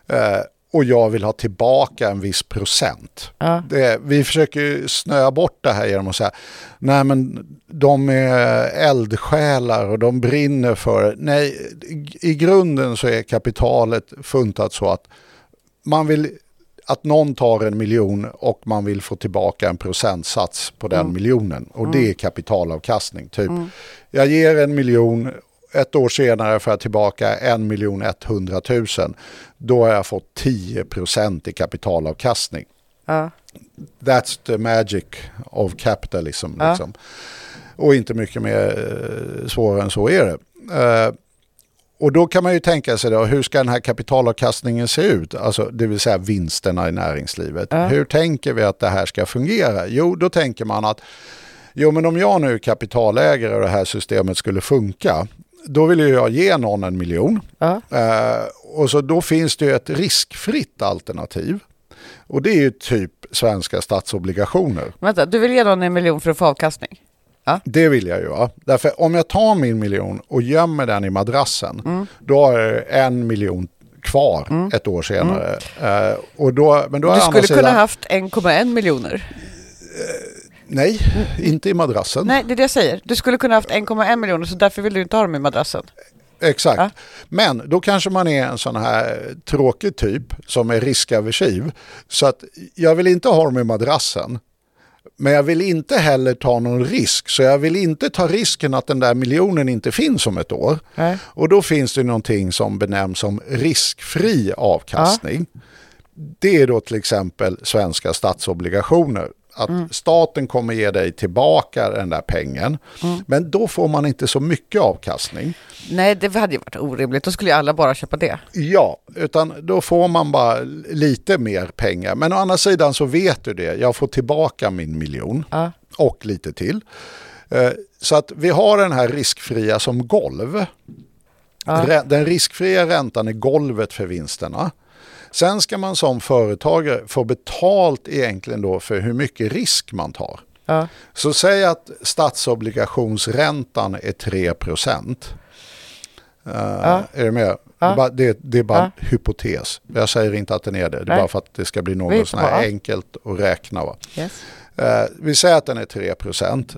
Eh, och jag vill ha tillbaka en viss procent. Ja. Det, vi försöker snöa bort det här genom att säga, nej men de är eldsjälar och de brinner för det. Nej, i grunden så är kapitalet funtat så att man vill att någon tar en miljon och man vill få tillbaka en procentsats på den miljonen. Och det är kapitalavkastning. Typ, jag ger en miljon, ett år senare får jag tillbaka en miljon 100 000. Då har jag fått 10 procent i kapitalavkastning. Ja. That's the magic of capitalism. Ja. Liksom. Och inte mycket mer eh, svårare än så är det. Eh, och då kan man ju tänka sig då, hur ska den här kapitalavkastningen se ut? Alltså det vill säga vinsterna i näringslivet. Ja. Hur tänker vi att det här ska fungera? Jo, då tänker man att jo, men om jag nu är kapitalägare och det här systemet skulle funka, då vill ju jag ge någon en miljon. Ja. Eh, och så då finns det ju ett riskfritt alternativ. Och det är ju typ svenska statsobligationer. Vänta, du vill ge någon en miljon för att få avkastning? Det vill jag göra. Därför om jag tar min miljon och gömmer den i madrassen, Mm. då har jag en miljon kvar ett år senare. Eh, och då, men då Du skulle kunna sidan- haft 1,1 miljoner. Nej, inte i madrassen. Nej, det är det jag säger. Du skulle kunna haft 1,1 miljoner så därför vill du inte ha dem i madrassen. Exakt. Ja. Men då kanske man är en sån här tråkig typ som är riskaversiv. Så att jag vill inte ha dem i madrassen. Men jag vill inte heller ta någon risk. Så jag vill inte ta risken att den där miljonen inte finns om ett år. Nej. Och då finns det någonting som benämns som riskfri avkastning. Det är då till exempel svenska statsobligationer. Att Mm. staten kommer ge dig tillbaka den där pengen. Mm. Men då får man inte så mycket avkastning. Nej, det hade ju varit orimligt. Då skulle ju alla bara köpa det. Ja, utan då får man bara lite mer pengar. Men å andra sidan så vet du det. Jag får tillbaka min miljon Ja. och lite till. Eh, Så att vi har den här riskfria som golv. Ja. Den riskfria räntan är golvet för vinsterna. Sen ska man som företagare få betalt egentligen då för hur mycket risk man tar. Ja. Så säg att statsobligationsräntan är 3 procent. Ja. Är du med? Det är bara, det, det är bara hypotes. Jag säger inte att den är det. Det är Nej. bara för att det ska bli något sån här ja. enkelt att räkna. Va? Yes. Eh, vi säger att den är 3 procent.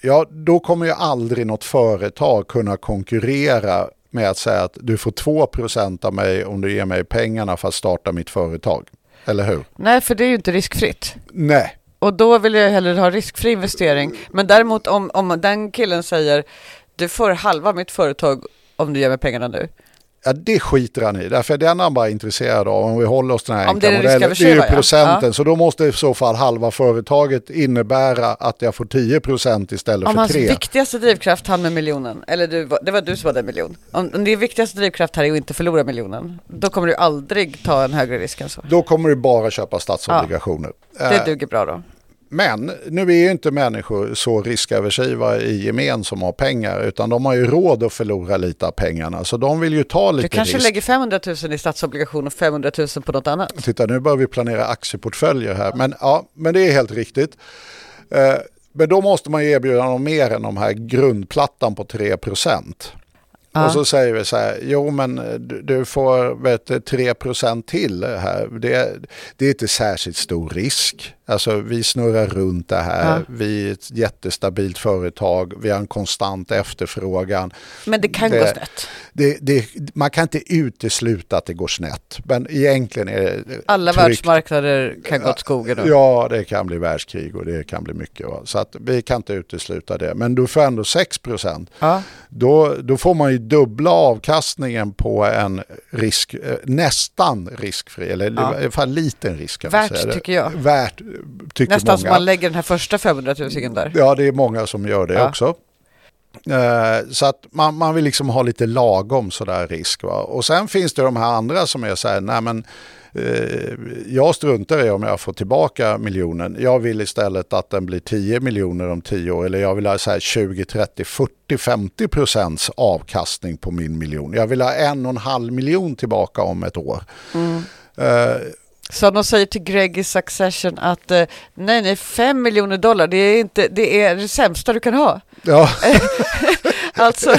Ja, då kommer ju aldrig något företag kunna konkurrera med att säga att du får 2 procent av mig om du ger mig pengarna för att starta mitt företag. Eller hur? Nej, för det är ju inte riskfritt. Nej. Och då vill jag hellre ha riskfri investering. Men däremot om, om den killen säger du får halva mitt företag om du ger mig pengarna nu. Ja, det skiter han i. Därför är den han bara intresserad av. Om vi håller oss till den här Om det är enkla modellen. Det är ju riskaversiva, ja. procenten. Ja. Så då måste i så fall halva företaget innebära att jag får 10 procent istället Om för hans 3. viktigaste drivkraft, han med miljonen, eller du, det var du som hade en miljon. Om om din viktigaste drivkraft här är att inte förlora miljonen, då kommer du aldrig ta en högre risk än så. Då kommer du bara köpa statsobligationer. Det Eh, duger bra då. Men nu är ju inte människor så riskaversiva i gemen som har pengar utan de har ju råd att förlora lite av pengarna så de vill ju ta lite Du kanske risk. lägger 500 000 i statsobligation och 500 000 på något annat. Titta nu börjar vi planera aktieportföljer här men ja, men det är helt riktigt. Eh, men då måste man ju erbjuda dem mer än de här grundplattan på 3 procent. Och så säger vi så här, jo men du, får vet, du, 3 procent till här. Det, det är inte särskilt stor risk. Alltså vi snurrar runt det här. Ja. Vi är ett jättestabilt företag. Vi har en konstant efterfrågan. Men det kan Det- gå snett. Det, det, man kan inte utesluta att det går snett. Men egentligen är det Alla tryggt. världsmarknader kan gå åt skogen nu. Ja, det kan bli världskrig och det kan bli mycket. Så att vi kan inte utesluta det. Men du får ändå 6 procent. Ja. Då, då får man ju dubbla avkastningen på en risk, eh, nästan riskfri, eller Ja. i alla fall liten risk. Värt, tycker jag. Värt, tycker Nästan som många. man lägger den här första 500 000 där. Ja, det är många som gör det Ja. också. Eh, Så att man, man vill liksom ha lite lagom sådär risk. Va? Och sen finns det de här andra som är så här, nej men eh, jag struntar i om jag får tillbaka miljonen. Jag vill istället att den blir 10 miljoner om 10 år. Eller jag vill ha så här 20, 30, 40, 50 procents avkastning på min miljon. Jag vill ha en och en halv miljon tillbaka om ett år. Eh, Så de säger till Greg i Succession att eh, nej, nej, 5 miljoner dollar, det är, inte, det är det sämsta du kan ha. ja. Alltså,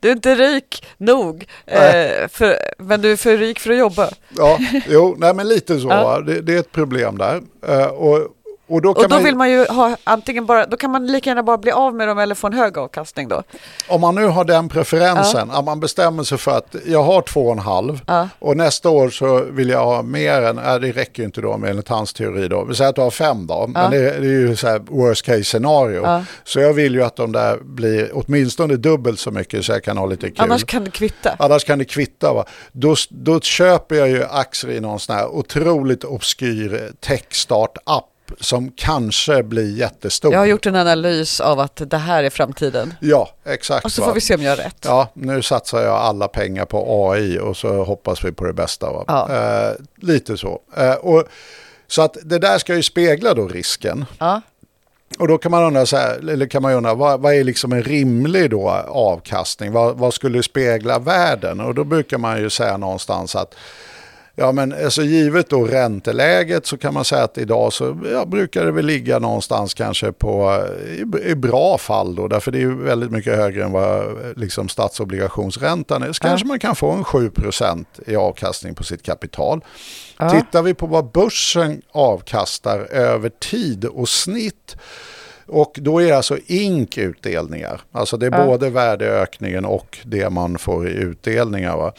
du är inte rik nog, eh, för, men du är för rik för att jobba. Ja, jo, nej men lite så. Ja. Det, det är ett problem där. Eh, och, och då kan Och då man, vill man ju ha antingen bara, då kan man lika gärna bara bli av med dem eller få en hög avkastning då. Om man nu har den preferensen, att man bestämmer sig för att jag har två och en halv Ja. och nästa år så vill jag ha mer än, äh, det räcker ju inte då med enligt hans teori då, vi säger att du har fem då, men det, det är ju så här worst case scenario. Ja. Så jag vill ju att de där blir åtminstone dubbelt så mycket så jag kan ha lite kul. Annars kan det kvitta. Annars kan det kvitta. Va? Då, då köper jag ju aktier i någon sån här otroligt obskyr tech-start-app som kanske blir jättestor. Jag har gjort en analys av att det här är framtiden. Ja, exakt. Och så va? får vi se om jag har rätt. Ja, nu satsar jag alla pengar på AI och så hoppas vi på det bästa. Va? Ja. Eh, lite så. Eh, och, så att det där ska ju spegla då risken. Ja. Och då kan man undra, så här, eller kan man undra vad, vad är liksom en rimlig då avkastning? Vad, vad skulle spegla världen? Och då brukar man ju säga någonstans att Ja men alltså givet då ränteläget så kan man säga att idag så ja, brukar det väl ligga någonstans kanske på i, i bra fall då därför det är ju väldigt mycket högre än vad liksom statsobligationsräntan är. Så kanske man kan få en 7% i avkastning på sitt kapital. Ja. Tittar vi på vad börsen avkastar över tid och snitt och då är det alltså ink utdelningar. Alltså det är Ja. både värdeökningen och det man får i utdelningar. Va?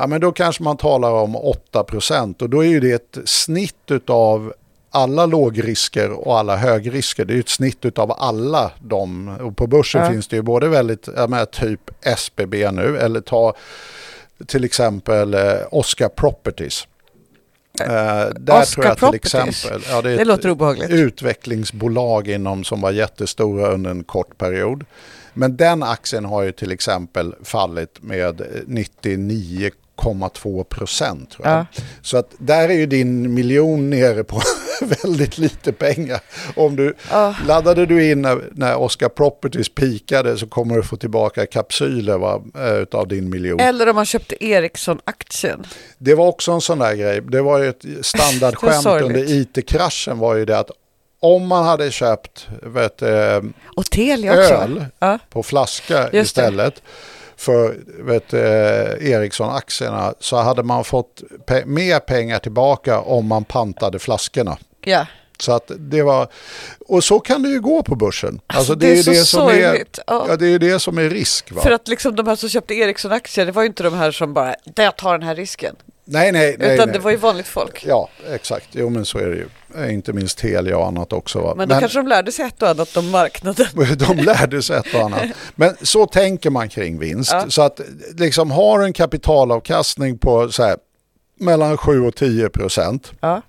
Ja, men då kanske man talar om 8% och då är ju det ett snitt av alla lågrisker och alla högrisker. Det är ju ett snitt av alla de. Och på börsen Ja. finns det ju både väldigt, jag typ SBB nu eller ta till exempel eh, Oscar Properties. Eh, där Oscar tror jag till exempel, ja, det är Det låter obehagligt. utvecklingsbolag inom som var jättestora under en kort period. Men den aktien har ju till exempel fallit med 99,2 procent. Ja. Så att där är ju din miljon nere på väldigt lite pengar. Om du Ja. laddade du in när, när Oscar Properties pikade så kommer du få tillbaka kapsyler va, eh, utav din miljon. Eller om man köpte Ericsson-aktien. Det var också en sån där grej. Det var ju ett standardskämt under IT-kraschen var ju det att om man hade köpt vet, eh, öl Ja. på flaska Just det. För vet, eh, Ericsson-aktierna så hade man fått pe- mer pengar tillbaka om man pantade flaskorna. ja. Så att det var, och så kan det ju gå på börsen. Alltså, det är ju så som är. Ja. ja, det är det som är risk. Va? För att liksom de här som köpte Ericsson-aktier, det var ju inte de här som bara, "Där, jag tar den här risken. nej, nej, nej. Utan nej. det var ju vanligt folk. Ja, exakt. Jo, men så är det ju. Eh, Inte minst Telia och annat också. Va? Men då kanske de lärde sig ett och annat om marknaden. De lärde sig ett och annat. Men så tänker man kring vinst. Ja. Så att liksom har en kapitalavkastning på så här, mellan 7 och 10 procent. Ja.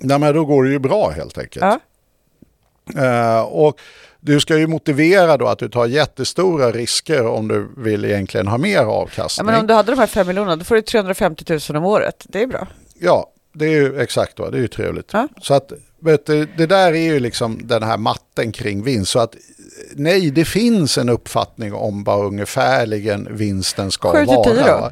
Nej, men då går det ju bra helt enkelt. Ja. Eh, och du ska ju motivera då att du tar jättestora risker om du vill egentligen ha mer Ja, avkastning. men om du hade de här fem miljonerna, då får du 350 000 om året. Det är bra. Ja, det är ju exakt va? det är ju trevligt. Ja. Så att vet du, det där är ju liksom den här matten kring vinst. Så att nej, det finns en uppfattning om vad ungefärligen vinsten ska Sju till vara. tio då?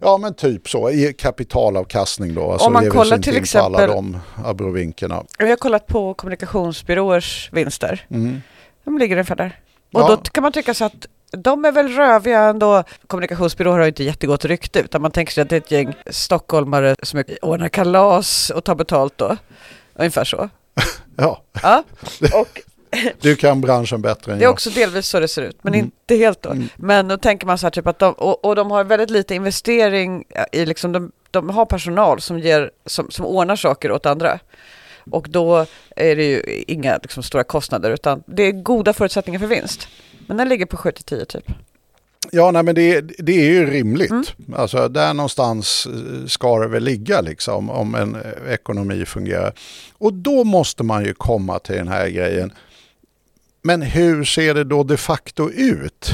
Ja, men typ så. I kapitalavkastning då. Alltså Om man kollar till på alla exempel- de abrovinkerna. Vi har kollat på kommunikationsbyråers vinster. Mm. De ligger ungefär där. Och Ja. då kan man tycka så att de är väl röviga ändå. Kommunikationsbyråer har ju inte jättegott rykte utan man tänker sig att det är ett gäng stockholmare som ordnar kalas och tar betalt då. Ungefär så. Ja, Ja, och du kan branschen bättre än det är jag. också delvis så det ser ut, men Mm. inte helt då. Mm. Men då tänker man så här typ att de, och, och de har väldigt lite investering i liksom, de, de har personal som, ger, som, som ordnar saker åt andra. Och då är det ju inga liksom, stora kostnader utan det är goda förutsättningar för vinst. Men den ligger på 7-10 typ. Ja, nej, men det, det är ju rimligt. Mm. Alltså, där någonstans eh, ska det väl ligga liksom, om en eh, ekonomi fungerar. Och då måste man ju komma till den här grejen. Men hur ser det då de facto ut?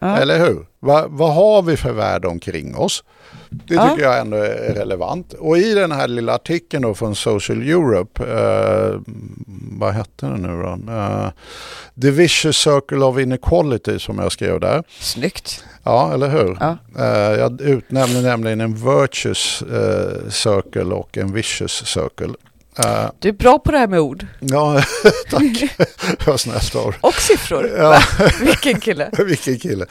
Ja. Eller hur? Va, vad har vi för värld omkring oss? Det Ja. tycker jag ändå är relevant. Och i den här lilla artikeln då från Social Europe, eh, vad hette den nu då? Eh, The Vicious Circle of Inequality som jag skrev där. Snyggt. Ja, eller hur? Ja. Eh, jag utnämnde nämligen en virtuous eh, circle och en vicious circle. Eh, Du är bra på det här med ord. ja, tack. Vad snällt av. Och siffror. Ja. Vilken kille. Vilken kille.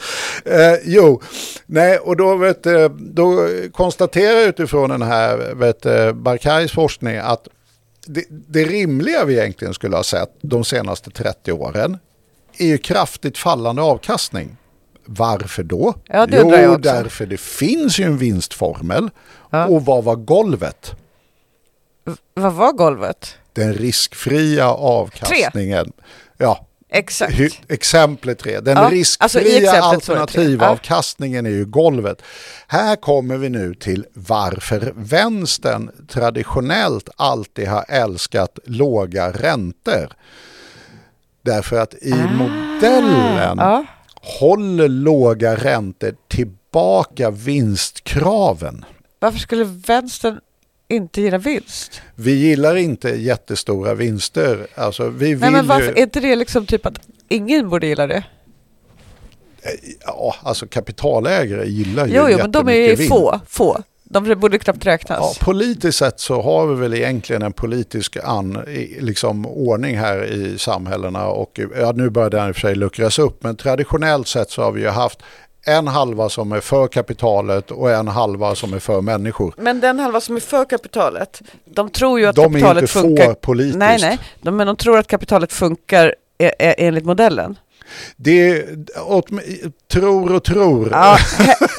Eh, jo, nej, och då, vet, du, då konstaterar jag utifrån den här vet, Barkais forskning att det, det rimliga vi egentligen skulle ha sett de senaste 30 åren är ju kraftigt fallande avkastning. Varför då? Ja, jo, därför det finns ju en vinstformel. Ja. Och vad var golvet? Vad var golvet? Den riskfria avkastningen. Ja, Exakt. Hy- exemplet 3. Den Ja, riskfria alltså så är tre. Ju golvet. Här kommer vi nu till varför vänstern traditionellt alltid har älskat låga räntor. Därför att i modellen Ah. Ja. håller låga räntor tillbaka vinstkraven. Varför skulle vänstern inte gilla vinst? Vi gillar inte jättestora vinster. Alltså, vi vill Nej men varför, ju... är inte det liksom typ att ingen borde gilla det? Ja, alltså kapitalägare gillar ju Jo, jo men de är vinst. få, få. De borde knappt räknas. Ja, politiskt sett så har vi väl egentligen en politisk an, liksom, ordning här i samhällena och ja, nu börjar den i och för sig luckras upp men traditionellt sett så har vi ju haft en halva som är för kapitalet och en halva som är för människor. Men den halva som är för kapitalet, de tror ju att De är kapitalet inte funkar. för politiskt. Nej, nej, de, men de tror att kapitalet funkar e- e- enligt modellen. Det åt, tror och tror. Ja,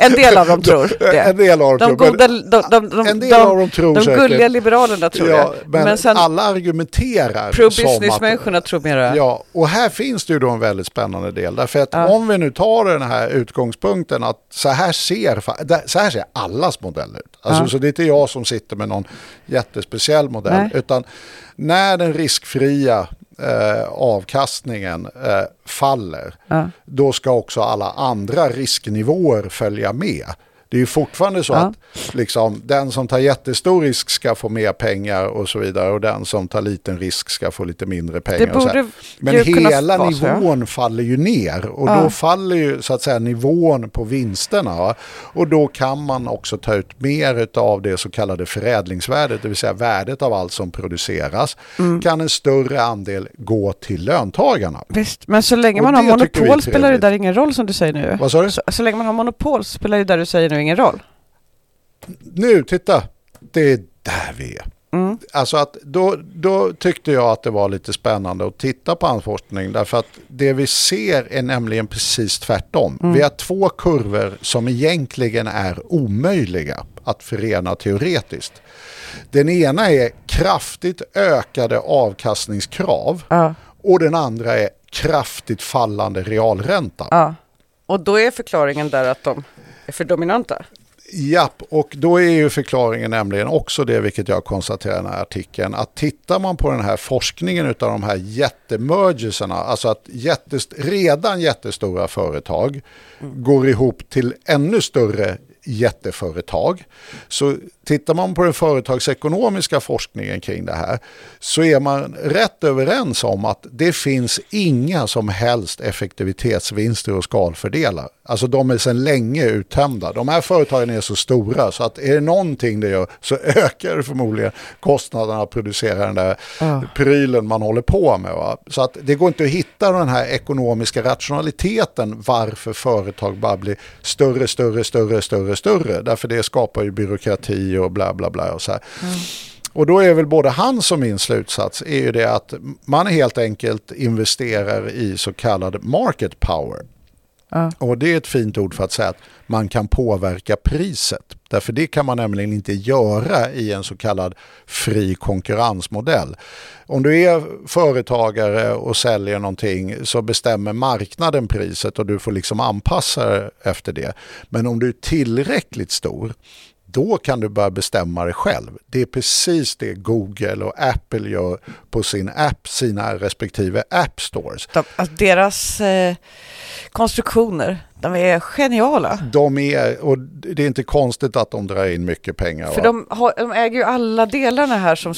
en del av dem tror det. En del av dem De tror. goda, de, de, de, en del de, av dem tror de säkert. gulliga liberalerna tror ja, det. men, Men, sen alla argumenterar som pro-business-människorna tror mera. Ja, och här finns det ju då en väldigt spännande del. Därför att Ja. om vi nu tar den här utgångspunkten att så här ser, så här ser allas modell ut. Alltså, Ja. Så det är inte jag som sitter med någon jättespeciell modell. Nej. Utan när den riskfria eh, avkastningen eh, faller, Ja. då ska också alla andra risknivåer följa med. Det är ju fortfarande så Ja. att liksom, den som tar jättestor risk ska få mer pengar och så vidare och den som tar liten risk ska få lite mindre pengar. här. borde Men hela vara så, nivån faller ju ner och Ja. då faller ju så att säga nivån på vinsterna. Och då kan man också ta ut mer av det så kallade förädlingsvärdet, det vill säga värdet av allt som produceras. Mm. Kan en större andel gå till löntagarna. Visst, men så länge Och man har det monopol spelar det där ingen roll som du säger nu. Vad sa du? Så, så länge man har monopol spelar det där du säger nu ingen roll. Nu, titta, det är där vi är. Mm. Alltså att då, då tyckte jag att det var lite spännande att titta på hans forskning därför att det vi ser är nämligen precis tvärtom. Mm. Vi har två kurvor som egentligen är omöjliga att förena teoretiskt. Den ena är kraftigt ökade avkastningskrav Ja, och den andra är kraftigt fallande realränta. ja. Och då är förklaringen där att de är för dominanta. Japp, och då är ju förklaringen nämligen också det, vilket jag konstaterar i den här artikeln, att tittar man på den här forskningen av de här jättemergerserna, alltså att jättest redan jättestora företag går ihop till ännu större jätteföretag. Så tittar man på den företagsekonomiska forskningen kring det här så är man rätt överens om att det finns inga som helst effektivitetsvinster och skalfördelar. Alltså de är sedan länge uttömda. De här företagen är så stora så att är det någonting det gör så ökar det förmodligen kostnaderna att producera den där Ja. prylen man håller på med. Va? Så att det går inte att hitta den här ekonomiska rationaliteten varför företag bara blir större, större, större, större, större. Därför det skapar ju byråkrati och bla bla bla och så här. Och då är väl både hans och min slutsats är ju det att man helt enkelt investerar i så kallad market power. Ja. Och det är ett fint ord för att säga att man kan påverka priset. Därför det kan man nämligen inte göra i en så kallad fri konkurrensmodell. Om du är företagare och säljer någonting så bestämmer marknaden priset och du får liksom anpassa efter det. Men om du är tillräckligt stor då kan du börja bestämma det själv. Det är precis det Google och Apple gör på sin app, sina respektive app stores. De, alltså deras eh, konstruktioner, de är geniala. De är, och det är inte konstigt att de drar in mycket pengar. För de, har, de äger ju alla delarna här som...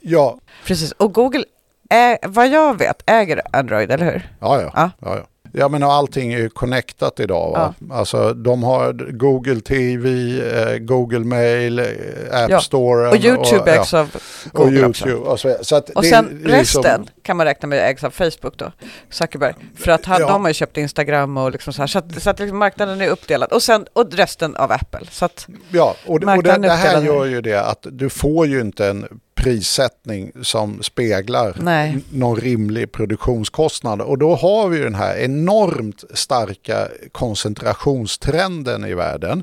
Ja, Precis, och Google, är, vad jag vet, äger Android, eller hur? ja, ja. Ja. ja, ja. Ja men allting är ju connectat idag. Va? Alltså de har Google TV, eh, Google Mail, eh, App Ja, Store. Och YouTube ägs ja, av och Google också. YouTube. Och, så, så att Och sen liksom- resten kan man räkna med ägs av Facebook då, Zuckerberg. För att han, Ja. de har ju köpt Instagram och liksom så här. Så att, så att liksom marknaden är uppdelad. Och sen och resten av Apple. Så att, Ja, och, och det, det här gör ju det att du får ju inte en prissättning som speglar Nej. någon rimlig produktionskostnad. Och då har vi den här enormt starka koncentrationstrenden i världen.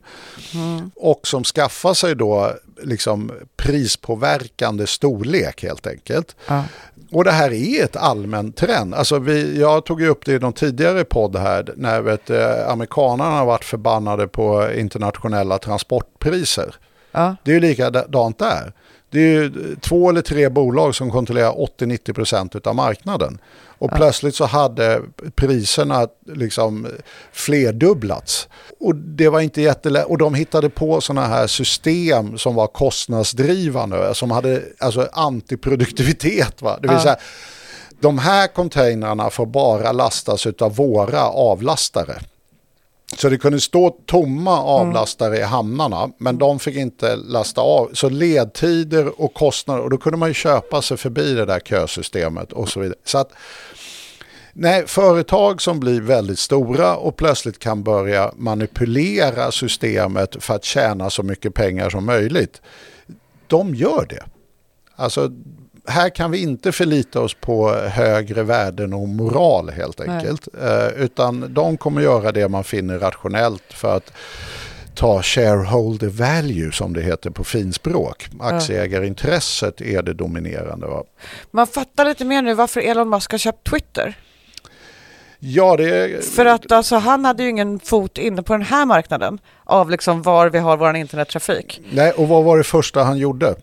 Mm. Och som skaffar sig då liksom prispåverkande storlek helt enkelt. ja. Och det här är ett allmän trend. Alltså vi, jag tog ju upp det i någon tidigare podd här när vet, eh, amerikanerna har varit förbannade på internationella transportpriser. Ja. Det är ju likadant där. Det är två eller tre bolag som kontrollerar 80-90% av marknaden. Och plötsligt så hade priserna liksom flerdubblats. Och det var inte jättelätt. Och de hittade på sådana här system som var kostnadsdrivande. Som hade alltså antiproduktivitet. Va? Det vill Ja. säga, de här containrarna får bara lastas av våra avlastare. Så det kunde stå tomma avlastare i hamnarna, men de fick inte lasta av. Så ledtider och kostnader, och då kunde man ju köpa sig förbi det där kösystemet och så vidare. Så att, nej, företag som blir väldigt stora och plötsligt kan börja manipulera systemet för att tjäna så mycket pengar som möjligt, de gör det. Alltså, här kan vi inte förlita oss på högre värden och moral helt Nej. enkelt. Eh, utan de kommer göra det man finner rationellt för att ta shareholder value som det heter på finspråk. Aktieägarintresset är det dominerande. Va? Man fattar lite mer nu varför Elon Musk har köpt Twitter. Ja, det. För att alltså, han hade ju ingen fot inne på den här marknaden av liksom var vi har vår internettrafik. Nej, och vad var det första han gjorde?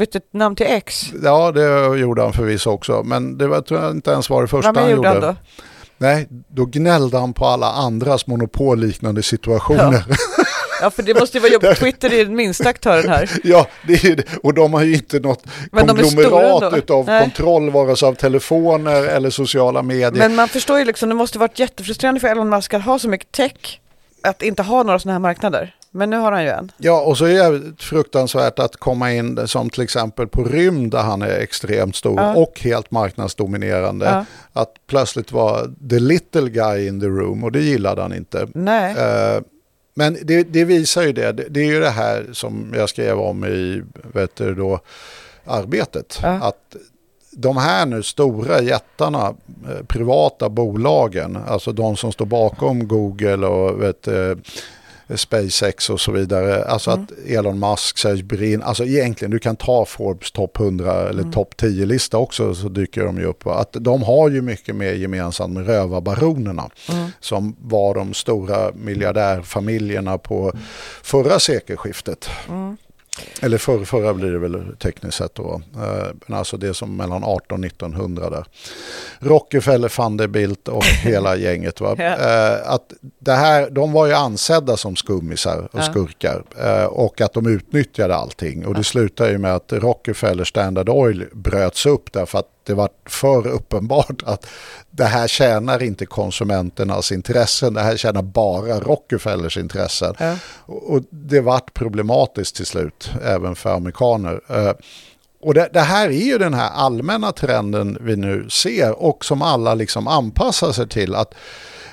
Ett namn till X? Ja, det gjorde han förvisso också, men det var tror jag inte ens var det första mer han gjorde han då? Nej, då gnällde han på alla andras monopolliknande situationer. Ja, för det måste ju vara jobbigt. Twitter är den minsta aktören här. Ja, det är det. och de har ju inte något Men konglomerat Nej. kontroll vare sig av telefoner eller sociala medier. Men man förstår ju liksom, det måste varit jättefrustrerande för Elon Musk att ha så mycket tech, att inte ha några sådana här marknader. Men nu har han ju en. Ja, och så är det fruktansvärt att komma in som till exempel på rymd där han är extremt stor Ja. och helt marknadsdominerande. Ja. Att plötsligt vara the little guy in the room och det gillade han inte. Nej. Eh, Men det, det visar ju det. Det det är ju det här som jag skrev om i vet du, då, arbetet. Ja. Att de här nu stora jättarna, eh, privata bolagen, alltså de som står bakom Google och vet, du, SpaceX och så vidare. Alltså att Elon Musk, Serge Brin, alltså egentligen du kan ta Forbes topp 100 eller topp 10-lista också så dyker de ju upp. va. Att de har ju mycket mer gemensamt med rövarbaronerna som var de stora miljardärfamiljerna på förra sekelskiftet. Eller förr, förra blir det väl tekniskt sett då. Eh, Men alltså det som mellan 18 och 1900 där. Rockefeller, Vanderbilt och hela gänget. Va? Ja. Eh, Att det här, de var ju ansedda som skummisar och Ja. skurkar. eh, Och att de utnyttjade allting. Och det slutade ju med att Rockefeller Standard Oil bröts upp därför att det var för uppenbart att det här tjänar inte konsumenternas intressen. Det här tjänar bara Rockefellers intressen. Ja. Och det vart problematiskt till slut, även för amerikaner. Eh, Och det, det här är ju den här allmänna trenden vi nu ser och som alla liksom anpassar sig till. att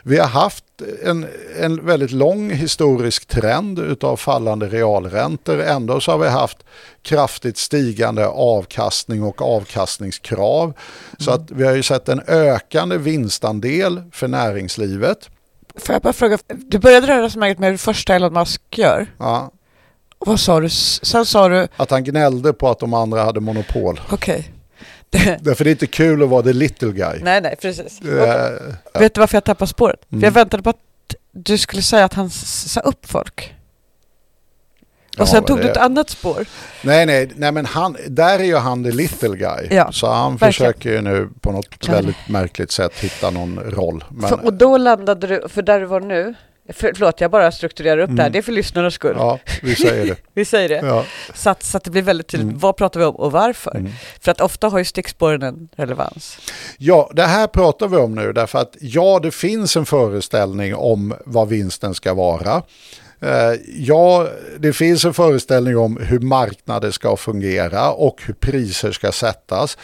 vi har haft en, en väldigt lång historisk trend utav fallande realräntor. Ändå så har vi haft kraftigt stigande avkastning och avkastningskrav. Så att vi har ju sett en ökande vinstandel för näringslivet. Får jag bara fråga, du började resonemanget med det första Elon Musk gör. Ja, Vad sa du? Sen sa du, att han gnällde på att de andra hade monopol. okej. Det- Därför det är inte kul att vara the little guy. Nej, nej, precis. Eh, Vet du varför jag tappade spåret? För Mm. jag väntade på att du skulle säga att han sa upp folk. Och Ja, sen tog du det- ett annat spår. Nej, nej, nej, men han, där är ju han the little guy. Ja, så han verkligen. försöker ju nu på något väldigt märkligt sätt hitta någon roll. Men, För, och då landade du, för där du var nu, För, förlåt, jag bara strukturerar upp det här. Mm. Det är för lyssnarnas skull. Ja, vi säger det. Vi säger det. Ja. Så, att, så att det blir väldigt tydligt. Mm. Vad pratar vi om och varför? Mm. För att ofta har ju stickspåren en relevans. Ja, det här pratar vi om nu därför att ja, det finns en föreställning om vad vinsten ska vara. Eh, Ja, det finns en föreställning om hur marknader ska fungera och hur priser ska sättas.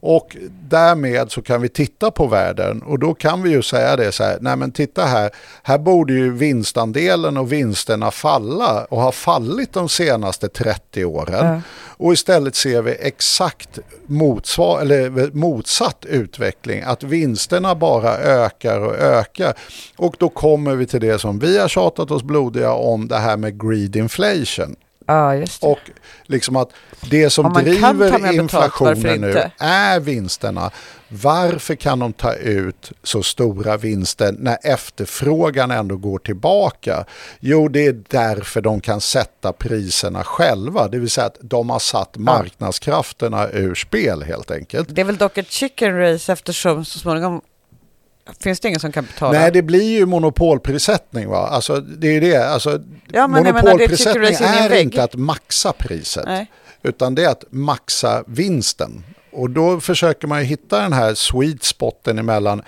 Och därmed så kan vi titta på världen och då kan vi ju säga det så här, nej men titta här, här borde ju vinstandelen och vinsterna falla och ha fallit de senaste 30 åren. Ja. Och istället ser vi exakt motsvar, eller motsatt utveckling, att vinsterna bara ökar och ökar. Och då kommer vi till det som vi har tjatat oss blodiga om, det här med greed inflation. Det. Och liksom att det som driver betalt, inflationen nu är vinsterna. Varför kan de ta ut så stora vinster när efterfrågan ändå går tillbaka? Jo, det är därför de kan sätta priserna själva. Det vill säga att de har satt marknadskrafterna ur spel helt enkelt. Det är väl dock ett chicken race eftersom så småningom finns det ingen som kan betala. Nej, det blir ju monopolprissättning. Va? Alltså, det är ju det. Alltså, Ja, men jag menar, det är monopolprissättning är inte att maxa priset. Nej. Utan det är att maxa vinsten. Och då försöker man ju hitta den här sweet spoten emellan.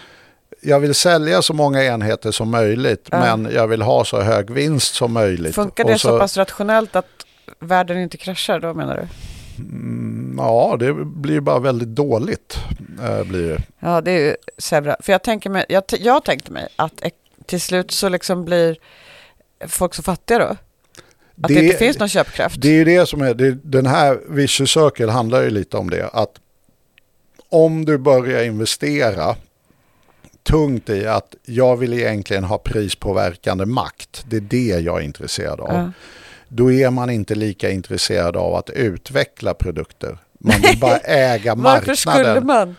Jag vill sälja så många enheter som möjligt Ja. men jag vill ha så hög vinst som möjligt. Funkar det så pass rationellt att världen inte kraschar då menar du? Mm, Ja, det blir bara väldigt dåligt. Eh, blir det. Ja, det är ju sämre. För jag, tänker mig, jag, jag tänkte mig att till slut så liksom blir folk så fattiga då. Att det, Det- inte finns någon köpkraft. Det är ju det som är, det, den här vicious circle handlar ju lite om det. Att om du börjar investera tungt i att jag vill egentligen ha prispåverkande makt. Det är det jag är intresserad av. Ja. Då är man inte lika intresserad av att utveckla produkter. Man vill bara äga Varför skulle marknaden. man?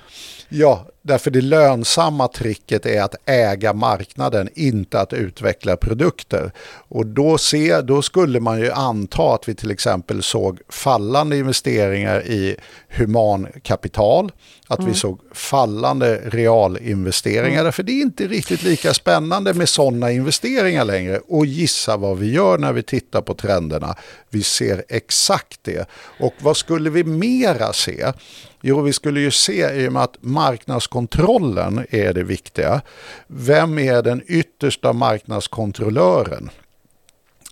Ja, därför det lönsamma tricket är att äga marknaden, inte att utveckla produkter. Och då, se, då skulle man ju anta att vi till exempel såg fallande investeringar i humankapital, att vi såg fallande realinvesteringar, därför det är inte riktigt lika spännande med sådana investeringar längre. Och gissa vad vi gör när vi tittar på trenderna. Vi ser exakt det. Och vad skulle vi mera se? Jo, vi skulle ju se i och med att marknadskontrollen är det viktiga. Vem är den yttersta marknadskontrollören?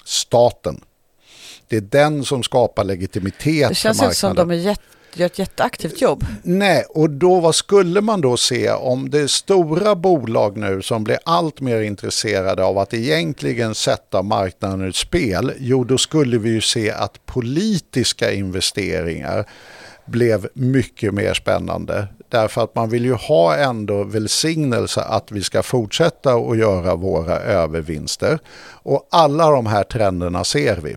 Staten. Det är den som skapar legitimitet Det känns inte som de är jätte, gör ett jätteaktivt jobb. Nej, och då vad skulle man då se om det är stora bolag nu som blir allt mer intresserade av att egentligen sätta marknaden ur spel? Jo, då skulle vi ju se att politiska investeringar blev mycket mer spännande. Därför att man vill ju ha ändå välsignelse att vi ska fortsätta att göra våra övervinster. Och alla de här trenderna ser vi.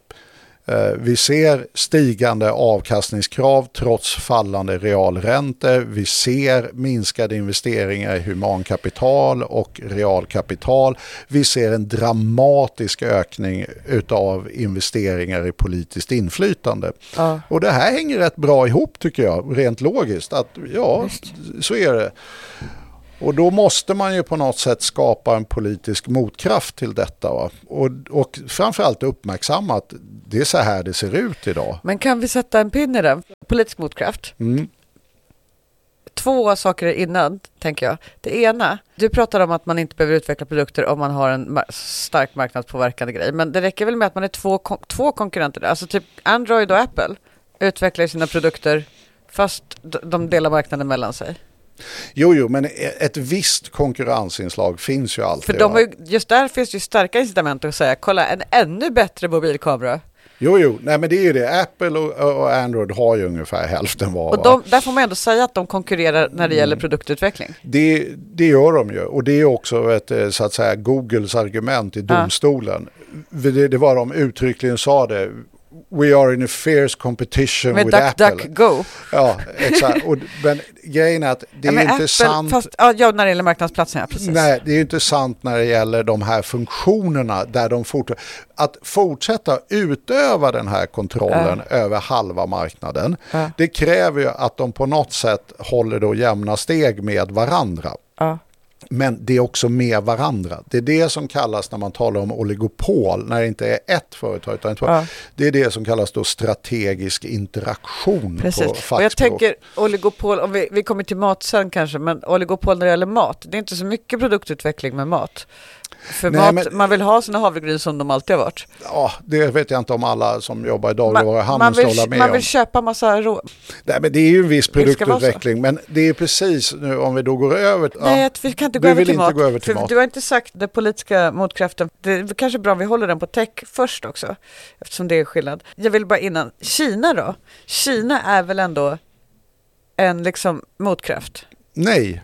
Eh, Vi ser stigande avkastningskrav trots fallande realräntor. Vi ser minskade investeringar i humankapital och realkapital. Vi ser en dramatisk ökning utav investeringar i politiskt inflytande. Ja. Och det här hänger rätt bra ihop tycker jag, rent logiskt. Att ja, så är det. Och då måste man ju på något sätt skapa en politisk motkraft till detta. Va? Och, och framförallt uppmärksamma att det är så här det ser ut idag. Men kan vi sätta en pin i den? Politisk motkraft. Mm. Två saker innan, tänker jag. Det ena, du pratar om att man inte behöver utveckla produkter om man har en starkt marknadspåverkande grej. Men det räcker väl med att man är två, kon- två konkurrenter? Alltså typ Android och Apple utvecklar sina produkter fast de delar marknaden mellan sig. Jo, jo, men ett visst konkurrensinslag finns ju alltid. För de har ju, just där finns ju starka incitament att säga, kolla en ännu bättre mobilkamera. Jo, jo, nej men det är ju det. Apple och, och Android har ju ungefär hälften var. Och de, där får man ändå säga att de konkurrerar när det gäller Mm. produktutveckling. Det, det gör de ju och det är också ett, eh, så att säga, Googles argument i Ja. domstolen. Det, det var de uttryckligen sa det. We are in a fierce competition Med with Apple. DuckDuckGo. Ja, exakt. Och, men grejen är att det Ja, är inte Apple, sant. Fast, ja, när det gäller marknadsplatsen, ja precis. Nej, det är inte sant när det gäller de här funktionerna där de fort, att fortsätta utöva den här kontrollen över halva marknaden. Ja. Det kräver ju att de på något sätt håller då jämna steg med varandra. Ja. Men det är också med varandra. Det är det som kallas när man talar om oligopol, när det inte är ett företag utan två. Ja. Det är det som kallas då strategisk interaktion på Precis. Och fackspråk. jag tänker oligopol, om vi, vi kommer till mat sen kanske, men oligopol när det gäller mat, det är inte så mycket produktutveckling med mat. För Nej, mat, men- man vill ha sina havregryn som de alltid har varit. Ja, det vet jag inte om alla som jobbar i dagligvaruhandeln ska hålla med man om. vill köpa massa rå... Nej, men det är ju en viss produktutveckling, men det är precis nu om vi då går över... Nej, ja, vi kan inte gå över vill till inte mat. gå över till för mat. Du har inte sagt den politiska motkraften. Det är kanske bra om vi håller den på tech först också. Eftersom det är skillnad. Jag vill bara innan, Kina då? Kina är väl ändå en liksom motkraft? nej,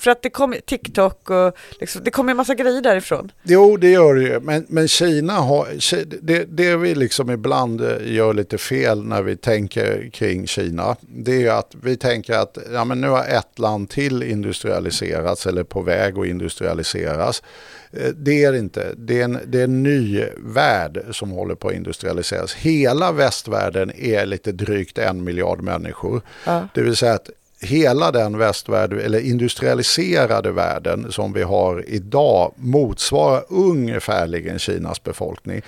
För att det kommer TikTok och liksom, det kommer en massa grejer därifrån. Jo, det gör det ju. Men, men Kina har... Det, det vi liksom ibland eh, gör lite fel när vi tänker kring Kina. Det är att vi tänker att ja, men nu har ett land till industrialiserats eller på väg att industrialiseras. Eh, Det är det inte. Det är, en, det är en ny värld som håller på att industrialiseras. Hela västvärlden är lite drygt en miljard människor. Ja. Det vill säga att hela den västvärld eller industrialiserade världen som vi har idag motsvarar ungefärligen Kinas befolkning.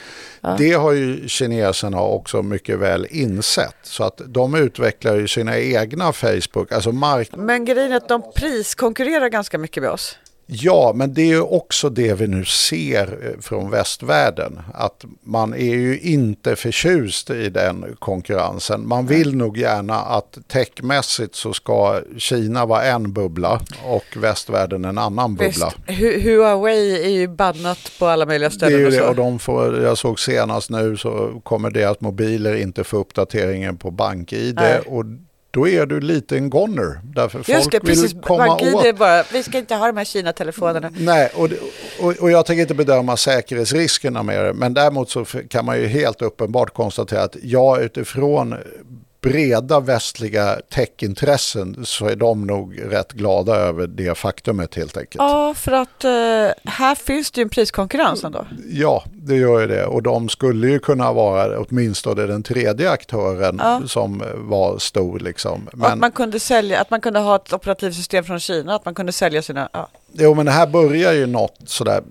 Det har ju kineserna också mycket väl insett. Så att de utvecklar ju sina egna Facebook, alltså mark Men grejen är att de priskonkurrerar ganska mycket med oss. Ja, men det är också det vi nu ser eh, från västvärlden. Att man är ju inte förtjust i den konkurrensen. Man vill nog gärna att techmässigt så ska Kina vara en bubbla och västvärlden en annan bubbla. Visst, Hu- Huawei är ju bannat på alla möjliga Det är ställen ju det, och de får, jag såg senast nu så kommer deras mobiler inte få uppdateringen på BankID Nej. och då är du lite en goner. Därför Just folk det, precis. vill komma åt bara, vi ska inte ha de här Kina-telefonerna. Nej, och, och, och jag tänker inte bedöma säkerhetsriskerna med det. Men däremot så kan man ju helt uppenbart konstatera att ja, utifrån breda västliga techintressen så är de nog rätt glada över det faktumet helt enkelt. Ja, för att eh, här finns det ju en priskonkurrens ändå. Ja, det gör ju det. Och de skulle ju kunna vara åtminstone den tredje aktören Ja. som var stor. Liksom. Och att Men, man kunde sälja, att man kunde ha ett operativsystem från Kina, att man kunde sälja sina... Ja. jo, men det här börjar ju något sådär,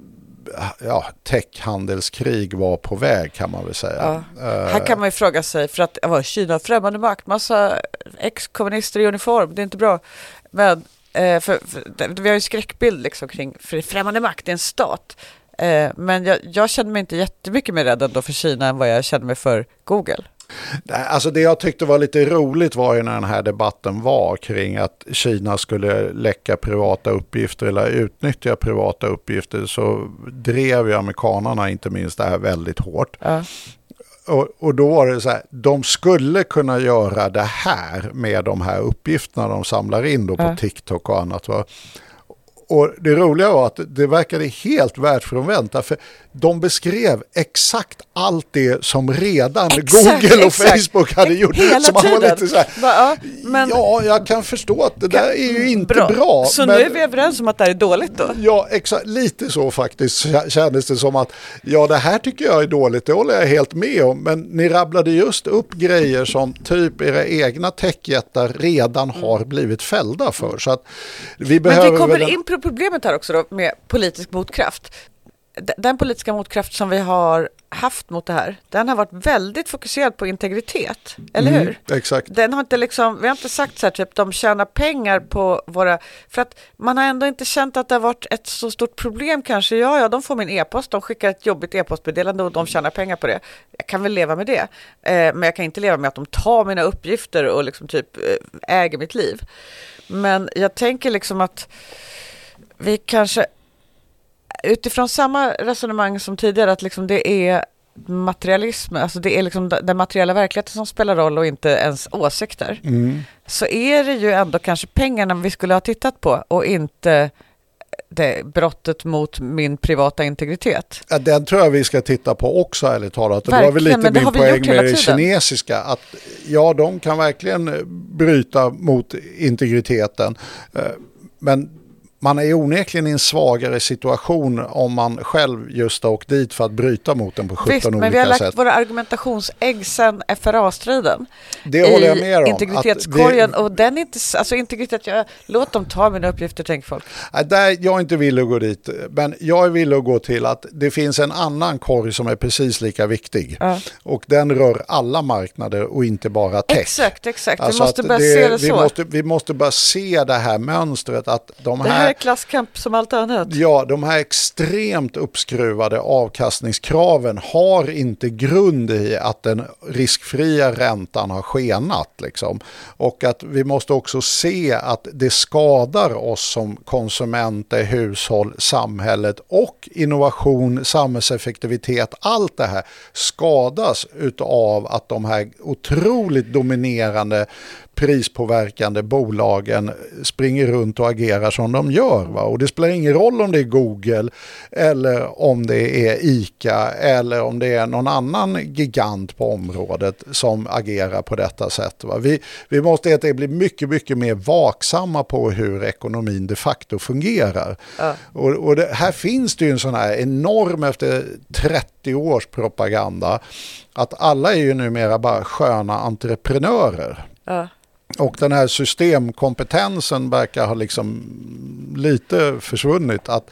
ja, techhandelskrig var på väg kan man väl säga. Ja. Eh, Här kan man ju fråga sig, för att var Kina främmande makt, massa ex-kommunister i uniform, det är inte bra. Men eh, för, för, vi har ju skräckbild liksom kring, för främmande makt, det är en stat. Eh, men jag, jag känner mig inte jättemycket mer rädd ändå för Kina än vad jag känner mig för Google. Alltså det jag tyckte var lite roligt var ju när den här debatten var kring att Kina skulle läcka privata uppgifter eller utnyttja privata uppgifter så drev ju amerikanerna inte minst det här väldigt hårt. Ja. Och, och då var det så här, de skulle kunna göra det här med de här uppgifterna de samlar in då på Ja. TikTok och annat. Va? Och det roliga var att det verkade helt världsfrånvänt. För de beskrev exakt allt det som redan Exakt, Google och exakt. Facebook hade gjort. Hela så man var tiden. lite så här, ja, men- ja, jag kan förstå att det där är ju inte bra. Så men- nu är vi överens om att det här är dåligt då? Ja, exakt. Lite så faktiskt kä- kändes det som att ja, det här tycker jag är dåligt, det håller jag helt med om. Men ni rabblade just upp grejer som typ era egna techjättar redan har blivit fällda för. Så att vi Men behöver vi kommer väl en- in problemet här också då med politisk motkraft. Den politiska motkraft som vi har haft mot det här, den har varit väldigt fokuserad på integritet, eller Mm, hur? Exakt. Den har inte liksom, vi har inte sagt så här typ de tjänar pengar på våra, för att man har ändå inte känt att det har varit ett så stort problem kanske. Ja, ja, de får min e-post, de skickar ett jobbigt e-postmeddelande och de tjänar pengar på det. Jag kan väl leva med det, eh, men jag kan inte leva med att de tar mina uppgifter och liksom typ eh, äger mitt liv. Men jag tänker liksom att vi kanske utifrån samma resonemang som tidigare att liksom det är materialism, alltså det är liksom den materiella verkligheten som spelar roll och inte ens åsikter. Mm. Så är det ju ändå kanske pengarna vi skulle ha tittat på och inte det brottet mot min privata integritet. Ja, den tror jag vi ska titta på också ärligt talat. Det var väl lite min poäng med det kinesiska. Att ja, de kan verkligen bryta mot integriteten. Eh, Men man är onekligen i en svagare situation om man själv just har åkt dit för att bryta mot den på 17 Visst, olika men vi har lagt sätt. våra argumentationsägg sen FRA-striden. Det håller jag I med om. integritetskorgen. Vi- Och den är inte, alltså integritet, jag, låt dem ta mina uppgifter, tänker folk. Nej, där jag är inte villig att gå dit, men jag är villig att gå till att det finns en annan korg som är precis lika viktig. Ja. Och den rör alla marknader och inte bara tech. Exakt, exakt. Alltså vi måste börja se det vi så. Måste, vi måste börja se det här mönstret att de det här här klasskamp som allt annat. Ja, de här extremt uppskruvade avkastningskraven har inte grund i att den riskfria räntan har skenat. Liksom. Och att vi måste också se att det skadar oss som konsumenter, hushåll, samhället och innovation, samhällseffektivitet. Allt det här skadas utav att de här otroligt dominerande prispåverkande bolagen springer runt och agerar som de gör. Va? Och det spelar ingen roll om det är Google eller om det är ICA eller om det är någon annan gigant på området som agerar på detta sätt. Va? Vi, vi måste helt enkelt bli mycket, mycket mer vaksamma på hur ekonomin de facto fungerar. Och, och det, här finns det ju en sån här enorm efter 30 års propaganda att alla är ju numera bara sköna entreprenörer. Ja. Och den här systemkompetensen verkar ha liksom lite försvunnit. Att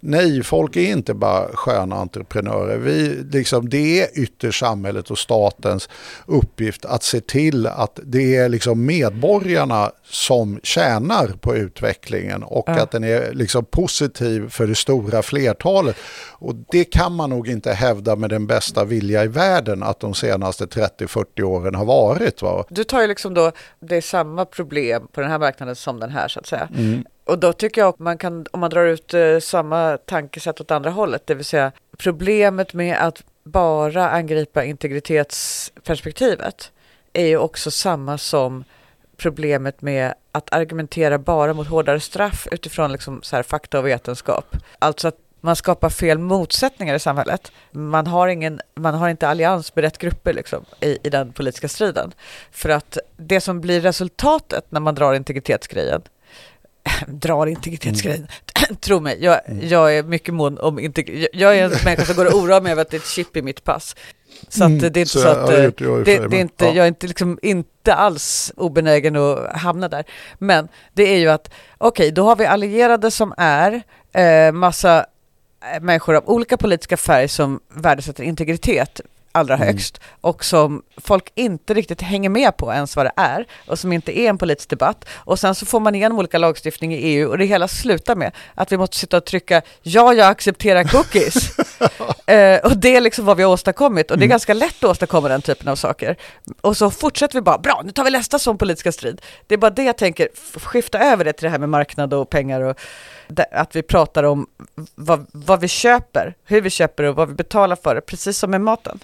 nej, folk är inte bara sköna entreprenörer. Vi, liksom, det är ytterst samhället och statens uppgift att se till att det är liksom medborgarna som tjänar på utvecklingen och att den är liksom positiv för det stora flertalet. Och det kan man nog inte hävda med den bästa vilja i världen att de senaste 30-40 åren har varit. Va? Du tar ju liksom då, det är samma problem på den här marknaden som den här så att säga. Och då tycker jag att man kan, om man drar ut eh, samma tankesätt åt andra hållet, det vill säga problemet med att bara angripa integritetsperspektivet är ju också samma som problemet med att argumentera bara mot hårdare straff utifrån liksom så här fakta och vetenskap. Alltså att man skapar fel motsättningar i samhället. Man har, ingen, man har inte allians med rätt grupper liksom, i, i den politiska striden. För att det som blir resultatet när man drar integritetsgrejen drar integritetsgrejen. Tro mig, jag, jag är mycket mån om integritet. Jag är en människa som går och oroar mig över att det är ett chip i mitt pass. Så att Mm, det är inte så så, jag att jag för det, det är inte, ja. jag är inte, liksom, inte alls obenägen att hamna där. Men det är ju att okej, då har vi allierade som är eh, massa eh, människor av olika politiska färg som värdesätter integritet allra Mm. högst och som folk inte riktigt hänger med på ens vad det är och som inte är en politisk debatt. Och sen så får man igenom olika lagstiftning i EU och det hela slutar med att vi måste sitta och trycka ja, jag accepterar cookies. eh, och det är liksom vad vi har åstadkommit och det är ganska lätt att åstadkomma den typen av saker. Och så fortsätter vi bara, bra, nu tar vi nästa sån politiska strid. Det är bara det jag tänker, skifta över det till det här med marknad och pengar och att vi pratar om vad, vad vi köper, hur vi köper och vad vi betalar för det, precis som med maten.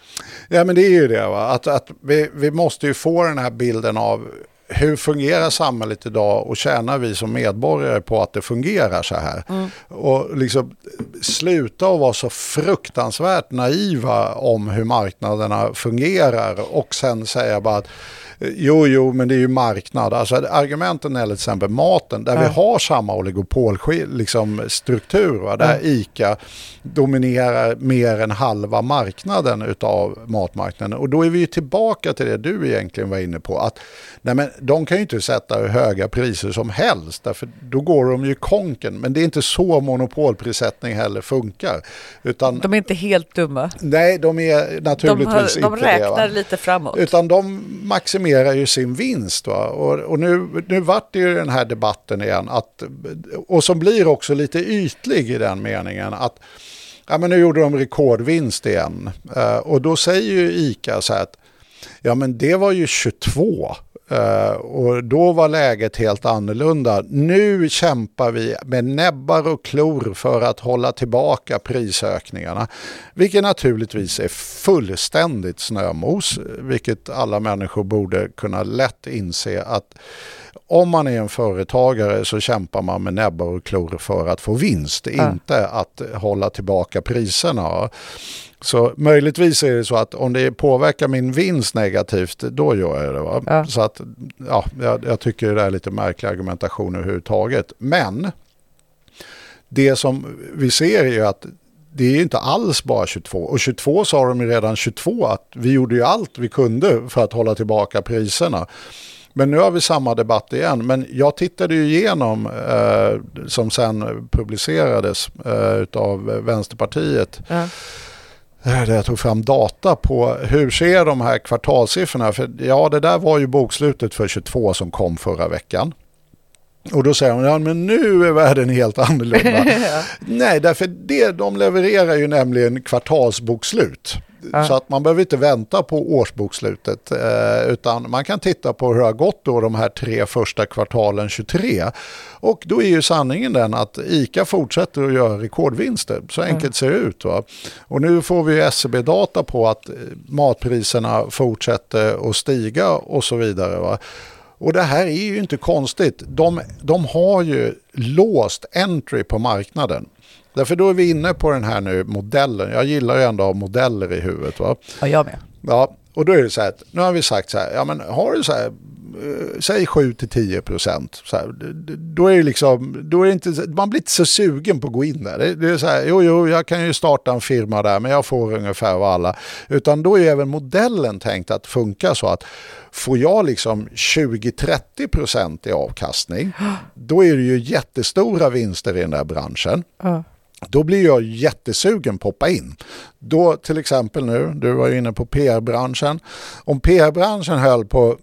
Ja men det är ju det, va? att, att vi, vi måste ju få den här bilden av hur fungerar samhället idag och tjänar vi som medborgare på att det fungerar så här? Och liksom sluta att vara så fruktansvärt naiva om hur marknaderna fungerar och sen säga bara att Jo, jo, men det är ju marknad. Alltså argumenten när det till exempel maten, där vi har samma oligopolstruktur, liksom, struktur, va? där ICA dominerar mer än halva marknaden utav matmarknaden. Och då är vi ju tillbaka till det du egentligen var inne på, att nej men, de kan ju inte sätta hur höga priser som helst, därför då går de ju konken. Men det är inte så monopolprissättning heller funkar. Utan, De är inte helt dumma. nej, de är De, naturligtvis har, de inte det. va? räknar lite framåt. Utan de maximerar ju sin vinst. Va? Och, och nu, nu vart det ju den här debatten igen, att, och som blir också lite ytlig i den meningen, att ja, men nu gjorde de rekordvinst igen. Eh, och då säger ju ICA så här att ja men det var ju 22. Eh, och då var läget helt annorlunda. Nu kämpar vi med näbbar och klor för att hålla tillbaka prisökningarna. Vilket naturligtvis är fullständigt snömos. Vilket alla människor borde kunna lätt inse att om man är en företagare så kämpar man med näbbar och klor för att få vinst. Inte att hålla tillbaka priserna. Så möjligtvis är det så att om det påverkar min vinst negativt, då gör jag det. Ja. Så att, ja, jag, jag tycker det är lite märklig argumentation överhuvudtaget. Men Det som vi ser är ju att det är inte alls bara 22. Och 22 sa de ju redan 22 att vi gjorde ju allt vi kunde för att hålla tillbaka priserna. Men nu har vi samma debatt igen. Men jag tittade ju igenom, eh, som sen publicerades eh, av Vänsterpartiet, eh, där jag tog fram data på hur ser de här kvartalssiffrorna. För ja, det där var ju bokslutet för 22 som kom förra veckan. Och då säger de, ja men nu är världen helt annorlunda. Nej, därför det, de levererar ju nämligen kvartalsbokslut. Ja. Så att man behöver inte vänta på årsbokslutet eh, utan man kan titta på hur det har gått då de här tre första kvartalen 23. Och då är ju sanningen den att ICA fortsätter att göra rekordvinster. Så enkelt ser det ut. Va? Och nu får vi SCB-data på att eh, matpriserna fortsätter att stiga och så vidare. Va? Och det här är ju inte konstigt. De, de har ju låst entry på marknaden. Därför då är vi inne på den här nu modellen. Jag gillar ju ändå att ha modeller i huvudet. Va? Ja, jag med. Ja, och då är det så här att nu har vi sagt så här, ja men har du så här, eh, säg 7-10 procent, så här, då är det liksom, då är det inte, man blir inte så sugen på att gå in där. Det, det är så här, jo, jo, jag kan ju starta en firma där, men jag får ungefär vad alla, utan då är ju även modellen tänkt att funka så att får jag liksom 20-30 procent i avkastning, då är det ju jättestora vinster i den där branschen. Ja. Då blir jag jättesugen på att hoppa in. Då till exempel nu, du var ju inne på PR-branschen. Om PR-branschen höll på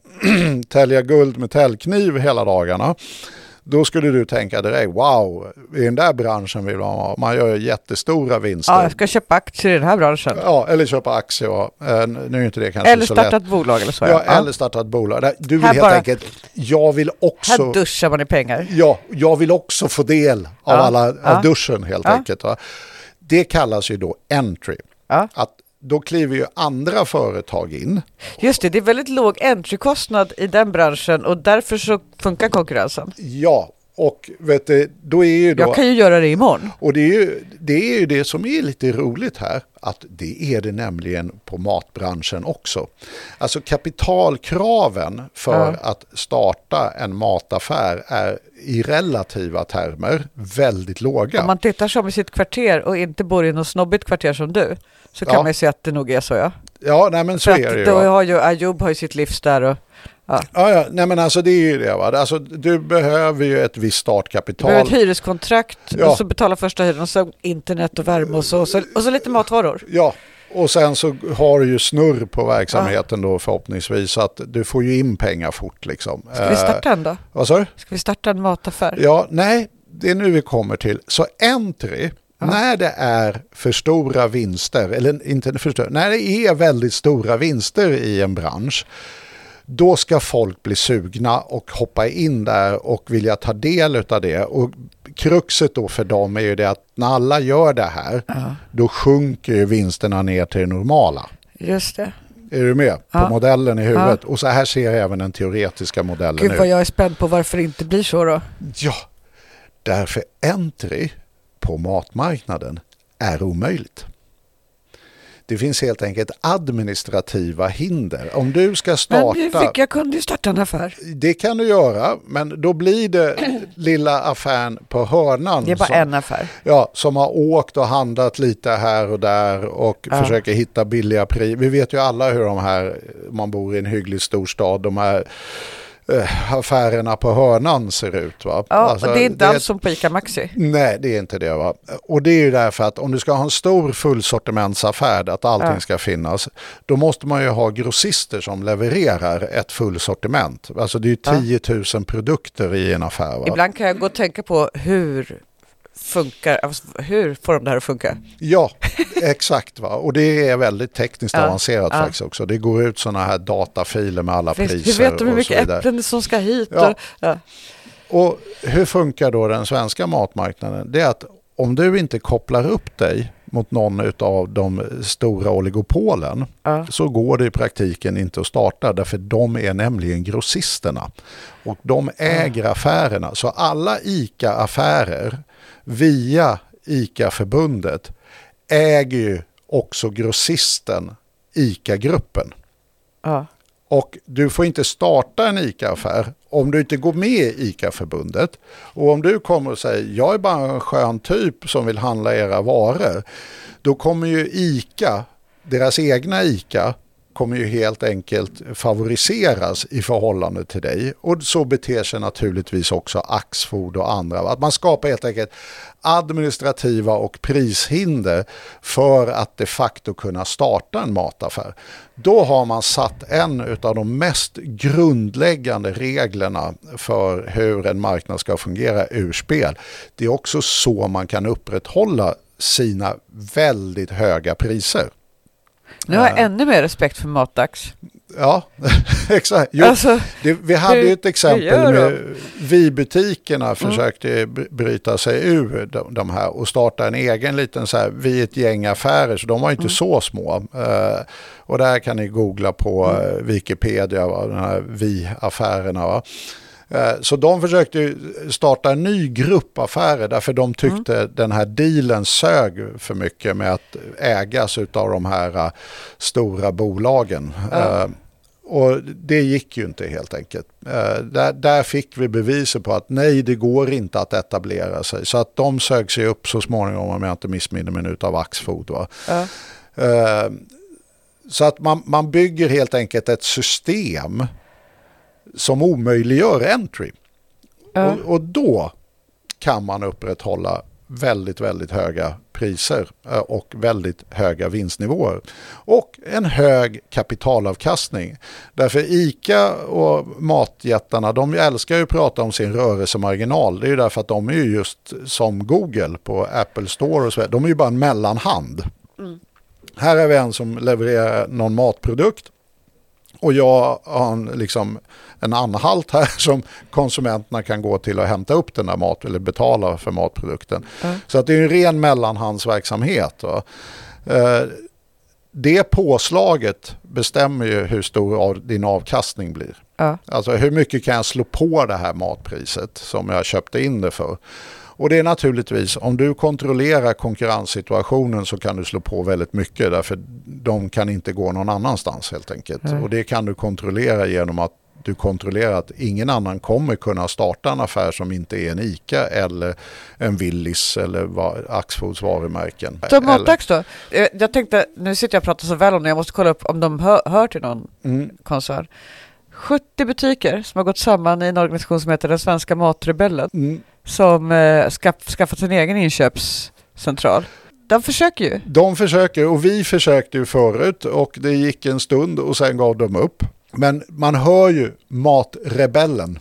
att tälja guld med täljkniv hela dagarna. Då skulle du tänka direkt, wow, i den där branschen vill man ha. Man gör jättestora vinster. Ja, jag ska köpa aktier i den här branschen. Ja, eller köpa aktier. Ja. Eh, Nu är inte det kanske Eller så starta ett bolag eller så. Ja, eller starta ett bolag. Du vill Här helt bara- enkelt, jag vill också... Här duschar man i pengar. Ja, jag vill också få del av Ja, alla av ja. duschen helt Ja. enkelt. Det kallas ju då entry. Ja. Att då kliver ju andra företag in. Just det, det är väldigt låg entrykostnad i den branschen och därför så funkar konkurrensen. Ja, och vet du, då är ju då... Jag kan ju göra det imorgon. Och det är, ju, det är ju det som är lite roligt här, att det är det nämligen på matbranschen också. Alltså kapitalkraven för att starta en mataffär är i relativa termer väldigt låga. Om man tittar som i sitt kvarter och inte bor i något snobbigt kvarter som du så kan Ja. man ju se att det nog är så ja. Ja, nej men så För är det ju. då har ju Ayoub har ju sitt livs där och ja. Ja, ja, nej men alltså det är ju det va. Alltså, du behöver ju ett visst Du startkapital. behöver ett hyreskontrakt Ja. och så betala första hyran och så internet och värme och så, och så, och så lite matvaror. Ja, och sen så har du ju snurr på verksamheten då förhoppningsvis. Så att du får ju in pengar fort liksom. Ska vi starta en då? vad sa du? Ska vi starta en mataffär? Ja, nej, det är nu vi kommer till. Så entry, när det är för stora vinster, eller inte för stora, när det är väldigt stora vinster i en bransch, då ska folk bli sugna och hoppa in där och vilja ta del av det. Och kruxet då för dem är ju det att när alla gör det här, då sjunker ju vinsterna ner till det normala. Just det. Är du med på Ja. modellen i huvudet? Och så här ser även den teoretiska modellen Gud ut. vad jag är spänd på varför det inte blir så då. Ja, därför entry på matmarknaden är omöjligt. Det finns helt enkelt administrativa hinder. Om du ska Men starta, vi fick, jag kunde ju starta en affär. det kan du göra, men då blir det lilla affären på hörnan. Det är bara som, en affär. Ja, som har åkt och handlat lite här och där och Ja. försöker hitta billiga priser. Vi vet ju alla hur de här, man bor i en hygglig storstad, de här eh, affärerna på hörnan ser ut. Va? Ja, Alltså, det är inte alls som på ICA Maxi. Nej, det är inte det. Va? Och det är ju därför att om du ska ha en stor fullsortimentsaffär att allting Ja. ska finnas, då måste man ju ha grossister som levererar ett fullsortiment. Alltså det är ju Ja. 10 000 produkter i en affär. Va? Ibland kan jag gå och tänka på hur funkar, alltså, hur får de det här att funka? Ja, exakt. Va? Och det är väldigt tekniskt Ja, avancerat ja. faktiskt också. Det går ut sådana här datafiler med alla Visst, priser hur vet de hur mycket äpplen som ska hit? Ja. Och, ja. Och hur funkar då den svenska matmarknaden? Det är att om du inte kopplar upp dig mot någon av de stora oligopolen Ja. så går det i praktiken inte att starta därför de är nämligen grossisterna. Och de äger affärerna. Så alla ICA-affärer via ICA-förbundet äger ju också grossisten ICA-gruppen. Ja. Och du får inte starta en ICA-affär om du inte går med i ICA-förbundet. Och om du kommer och säger jag är bara en skön typ som vill handla era varor. Då kommer ju ICA, deras egna ICA, kommer ju helt enkelt favoriseras i förhållande till dig. Och så beter sig naturligtvis också Axfood och andra. Att man skapar helt enkelt administrativa och prishinder för att de facto kunna starta en mataffär. Då har man satt en av de mest grundläggande reglerna för hur en marknad ska fungera ur spel. Det är också så man kan upprätthålla sina väldigt höga priser. Nu har jag ännu mer respekt för Matdags. Ja, exakt. Jo, Alltså, det, vi hade hur- ju ett exempel med vi-butikerna försökte br- bryta sig ur de, de här och starta en egen liten så här, vi ett gäng affärer, så de var inte så små. Eh, och där kan ni googla på eh, Wikipedia, va, de här vi-affärerna. Va? Eh, Så de försökte starta en ny grupp affärer därför de tyckte den här dealen sög för mycket med att ägas av de här eh, stora bolagen. Eh, Och det gick ju inte helt enkelt. Där, där fick vi beviset på att nej, det går inte att etablera sig. Så att de sög sig upp så småningom, om jag inte missminner mig, utav Axfood. Eh, Så att man, man bygger helt enkelt ett system som omöjliggör entry. Ja. Och, och då kan man upprätthålla väldigt, väldigt höga priser eh, och väldigt höga vinstnivåer. Och en hög kapitalavkastning. Därför ICA och matjättarna, de älskar ju att prata om sin rörelsemarginal. Det är ju därför att de är ju just som Google på Apple Store och så vidare. De är ju bara en mellanhand. Här är vi en som levererar någon matprodukt och jag har en, liksom en anhalt här som konsumenterna kan gå till och hämta upp den där mat eller betala för matprodukten. Så att det är en ren mellanhandsverksamhet. Va? Eh, Det påslaget bestämmer ju hur stor din avkastning blir. Ja. Alltså hur mycket kan jag slå på det här matpriset som jag köpte in det för. Och det är naturligtvis, om du kontrollerar konkurrenssituationen så kan du slå på väldigt mycket därför de kan inte gå någon annanstans helt enkelt. Och det kan du kontrollera genom att du kontrollerar att ingen annan kommer kunna starta en affär som inte är en ICA eller en Willys eller Axfoods varumärken. Ta Eller- Matdags då. Jag tänkte, nu sitter jag och pratar så väl om det, jag måste kolla upp om de hör, hör till någon Mm. koncern. 70 butiker som har gått samman i en organisation som heter Den svenska matrebellen Mm. som eh, skaff, skaffat sin egen inköpscentral. De försöker ju. De försöker och vi försökte ju förut och det gick en stund och sen gav de upp. Men man hör ju matrebellen.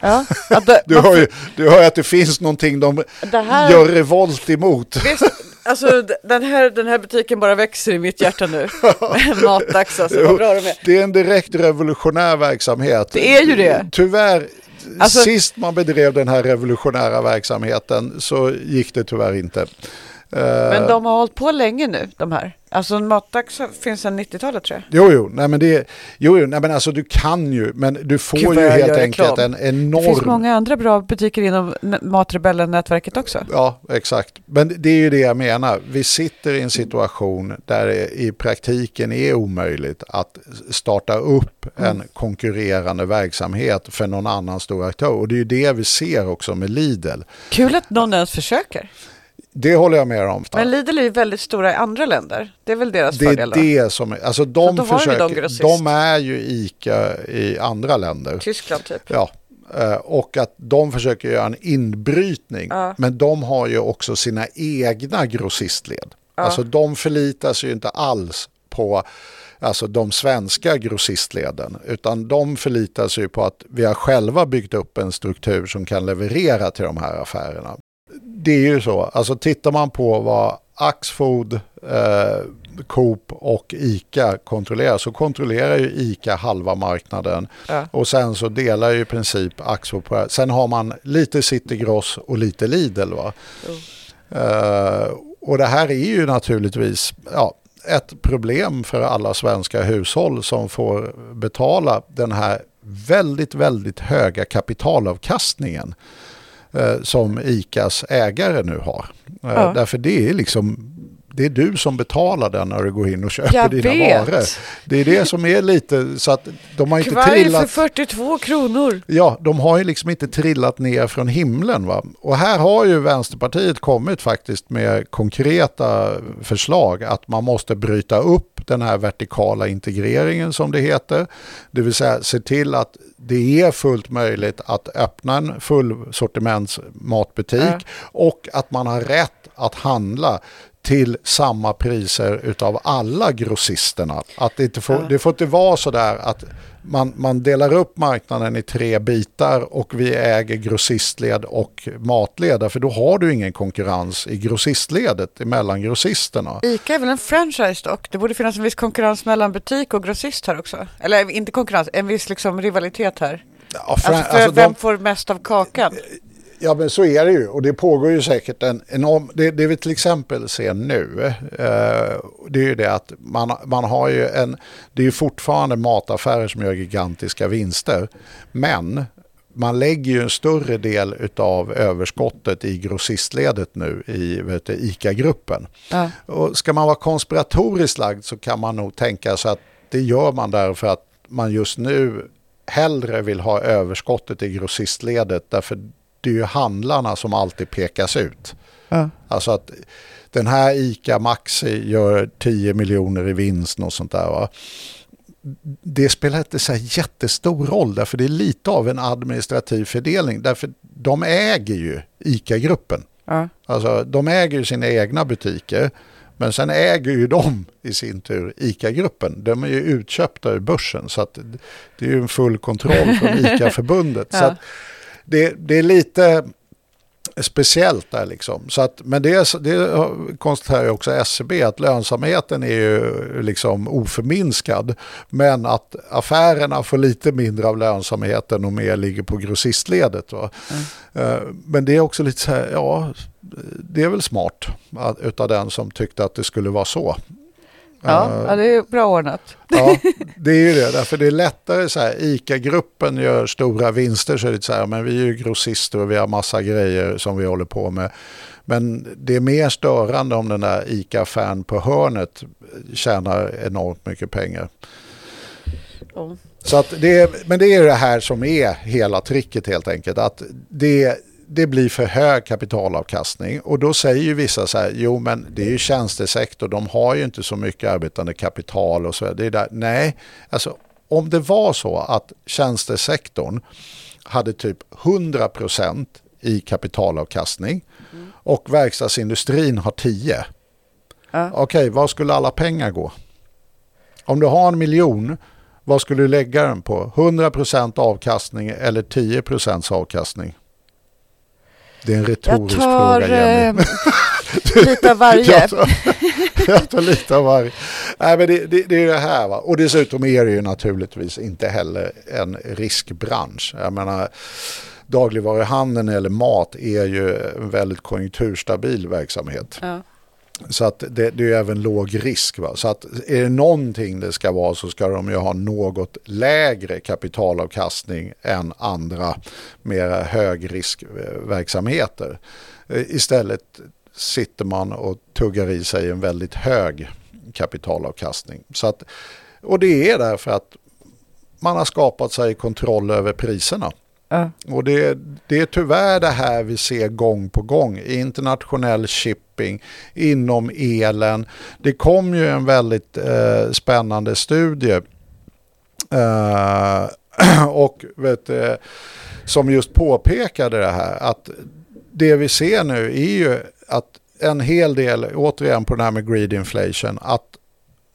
Ja, det, Du hör ju du hör att det finns någonting de här- gör revolt emot. Visst, alltså den här, den här butiken bara växer i mitt hjärta nu. Matdags alltså, vad bra de är. Det är en direkt revolutionär verksamhet. Det är ju det. Tyvärr, Alltså- sist man bedrev den här revolutionära verksamheten så gick det tyvärr inte. Eh, Men de har hållit på länge nu, de här. Alltså Matdags finns sedan 90-talet tror jag. Jo, jo, nej men det, jo, jo, nej men alltså du kan ju, men du får Gud, ju helt enkelt en enorm... Det finns många andra bra butiker inom Matrebellen-nätverket också. Ja, exakt. Men det är ju det jag menar. Vi sitter i en situation där det i praktiken är omöjligt att starta upp en konkurrerande verksamhet för någon annan stor aktör. Och det är ju det vi ser också med Lidl. Kul att någon ens försöker. Det håller jag med om. Men Lidl är ju väldigt stora i andra länder. Det är väl deras Det är fördel då? det som är, alltså Så de vi försöker, de de är ju ICA i andra länder. Tyskland typ. Ja, eh, och att de försöker göra en inbrytning. Ja. Men de har ju också sina egna grossistled. Alltså de förlitar sig ju inte alls på alltså de svenska grossistleden. Utan de förlitar sig på att vi har själva byggt upp en struktur som kan leverera till de här affärerna. Det är ju så, alltså tittar man på vad Axfood, eh, Coop och ICA kontrollerar så kontrollerar ju ICA halva marknaden Ja. och sen så delar ju i princip Axfood på det. Sen har man lite City Gross och lite Lidl. Va? Eh, och det här är ju naturligtvis ja, ett problem för alla svenska hushåll som får betala den här väldigt, väldigt höga kapitalavkastningen som ICAs ägare nu har. Eh, Ja. Därför det är liksom det är du som betalar den när du går in och köper Jag dina vet. varor. Det är det som är lite så att de har inte Kvarg för trillat... 42 kronor. Ja, de har ju liksom inte trillat ner från himlen. Va? Och här har ju Vänsterpartiet kommit faktiskt med konkreta förslag att man måste bryta upp den här vertikala integreringen som det heter. Det vill säga se till att det är fullt möjligt att öppna en fullsortiments matbutik och att man har rätt att handla till samma priser utav alla grossisterna. Att det, inte får, det får inte vara så där att man, man delar upp marknaden i tre bitar och vi äger grossistled och matled. För då har du ingen konkurrens i grossistledet mellan grossisterna. Ica är väl en franchise dock? Det borde finnas en viss konkurrens mellan butik och grossist här också. Eller inte konkurrens, en viss liksom rivalitet här. Ja, Alltså alltså vem de- får mest av kakan? Ja men så är det ju och det pågår ju säkert en enorm, det, det vi till exempel ser nu, eh, det är ju det att man, man har ju en, det är ju fortfarande mataffärer som gör gigantiska vinster, men man lägger ju en större del utav överskottet i grossistledet nu i ICA-gruppen. Ja. Och ska man vara konspiratoriskt lagd så kan man nog tänka sig att det gör man därför att man just nu hellre vill ha överskottet i grossistledet därför det är ju handlarna som alltid pekas ut. Ja. Alltså att den här ICA Maxi gör 10 miljoner i vinst och sånt där. Va? Det spelar inte så jättestor roll därför det är lite av en administrativ fördelning därför de äger ju ICA-gruppen. Ja. Alltså de äger ju sina egna butiker men sen äger ju de i sin tur ICA-gruppen. De är ju utköpta ur börsen så att det är ju en full kontroll från ICA-förbundet. Ja. Det, det är lite speciellt där liksom. Så att, men det, det konstaterar ju också SCB att lönsamheten är ju liksom oförminskad. Men att affärerna får lite mindre av lönsamheten och mer ligger på grossistledet. Va? Eh, Men det är också lite så här, ja, det är väl smart att- utav den som tyckte att det skulle vara så. Ja, Eh, ja, det är bra ordnat. Ja, det är ju det. Därför det är lättare så här, ICA-gruppen gör stora vinster så är det så här, men vi är ju grossister och vi har massa grejer som vi håller på med. Men det är mer störande om den där ICA-fan på hörnet tjänar enormt mycket pengar. Ja. Så att det är, men det är det här som är hela tricket helt enkelt. Att det, det blir för hög kapitalavkastning och då säger ju vissa så här, jo men det är ju tjänstesektor, de har ju inte så mycket arbetande kapital och så. vidare. Det är där. Nej, alltså om det var så att tjänstesektorn hade typ 100% i kapitalavkastning och verkstadsindustrin har 10. Ja. Okej, var skulle alla pengar gå? Om du har en miljon, vad skulle du lägga den på? 100% avkastning eller 10% avkastning? Det är en Jag retorisk tar fråga, Jenny. eh, lite av varje. Jag tar, jag tar lite av varje. Nej, men det, det, det är det här. Va? Och dessutom är det ju naturligtvis inte heller en riskbransch. Jag menar, dagligvaruhandeln eller mat är ju en väldigt konjunkturstabil verksamhet. Ja. Så att det, det är ju även låg risk. Va? Så att är det någonting det ska vara så ska de ju ha något lägre kapitalavkastning än andra mera högriskverksamheter. Eh, istället sitter man och tuggar i sig en väldigt hög kapitalavkastning. Så att, och det är därför att man har skapat sig kontroll över priserna. Ja. Och det, det är tyvärr det här vi ser gång på gång. Internationell shipping, inom elen. Det kom ju en väldigt eh, spännande studie eh, och vet, du, som just påpekade det här att det vi ser nu är ju att en hel del, återigen på det här med greed inflation, att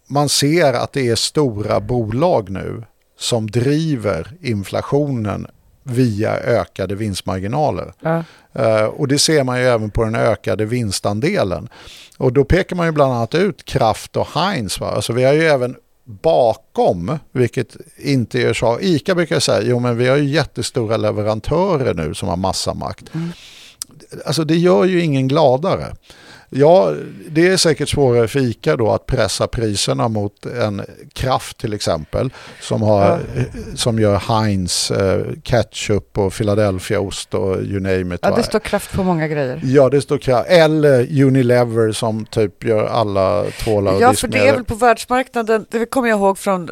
man ser att det är stora bolag nu som driver inflationen via ökade vinstmarginaler. Ja. Eh, och det ser man ju även på den ökade vinstandelen. Och då pekar man ju bland annat ut Kraft och Heinz. Va? Alltså vi har ju även bakom, vilket inte är så. ICA brukar säga, jo men vi har ju jättestora leverantörer nu som har massa makt. Alltså det gör ju ingen gladare. Ja, det är säkert svårare för ICA då att pressa priserna mot en Kraft till exempel som, har, som gör Heinz eh, ketchup och Philadelphiaost och you name it. Ja, det står kraft på många grejer. Ja, det står Kraft. Eller Unilever som typ gör alla tvålar och Ja, för det är väl på världsmarknaden, det kommer jag ihåg från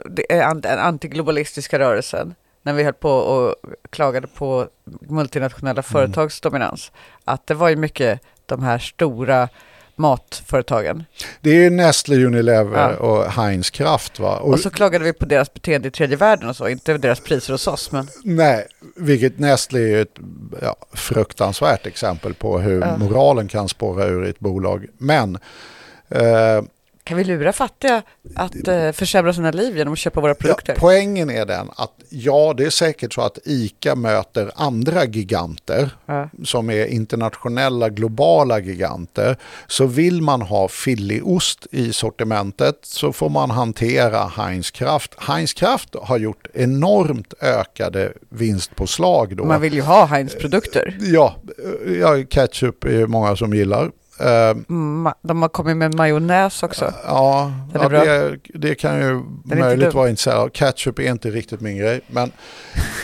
den antiglobalistiska rörelsen, när vi höll på och klagade på multinationella Mm. företags dominans, att det var ju mycket de här stora matföretagen. Det är Nestle, Unilever Ja. och Heinz Kraft va? Och, Och så klagade vi på deras beteende i tredje världen och så, inte deras priser hos oss, men Nej, vilket Nestle är ett ja, fruktansvärt exempel på hur Ja. moralen kan spåra ur i ett bolag. Men eh, kan vi lura fattiga att eh, försämra sina liv genom att köpa våra produkter? Ja, poängen är den att ja, det är säkert så att ICA möter andra giganter Ja. som är internationella, globala giganter. Så vill man ha filiost i sortimentet så får man hantera Heinz Kraft. Heinz Kraft har gjort enormt ökade vinstpåslag då. Man vill ju ha Heinz produkter. Ja, ja, ketchup är många som gillar. Eh, De har kommit med majonnäs också. Ja, Den ja det, det kan ju inte möjligt vara intresserad av. Ketchup är inte riktigt min grej. Men,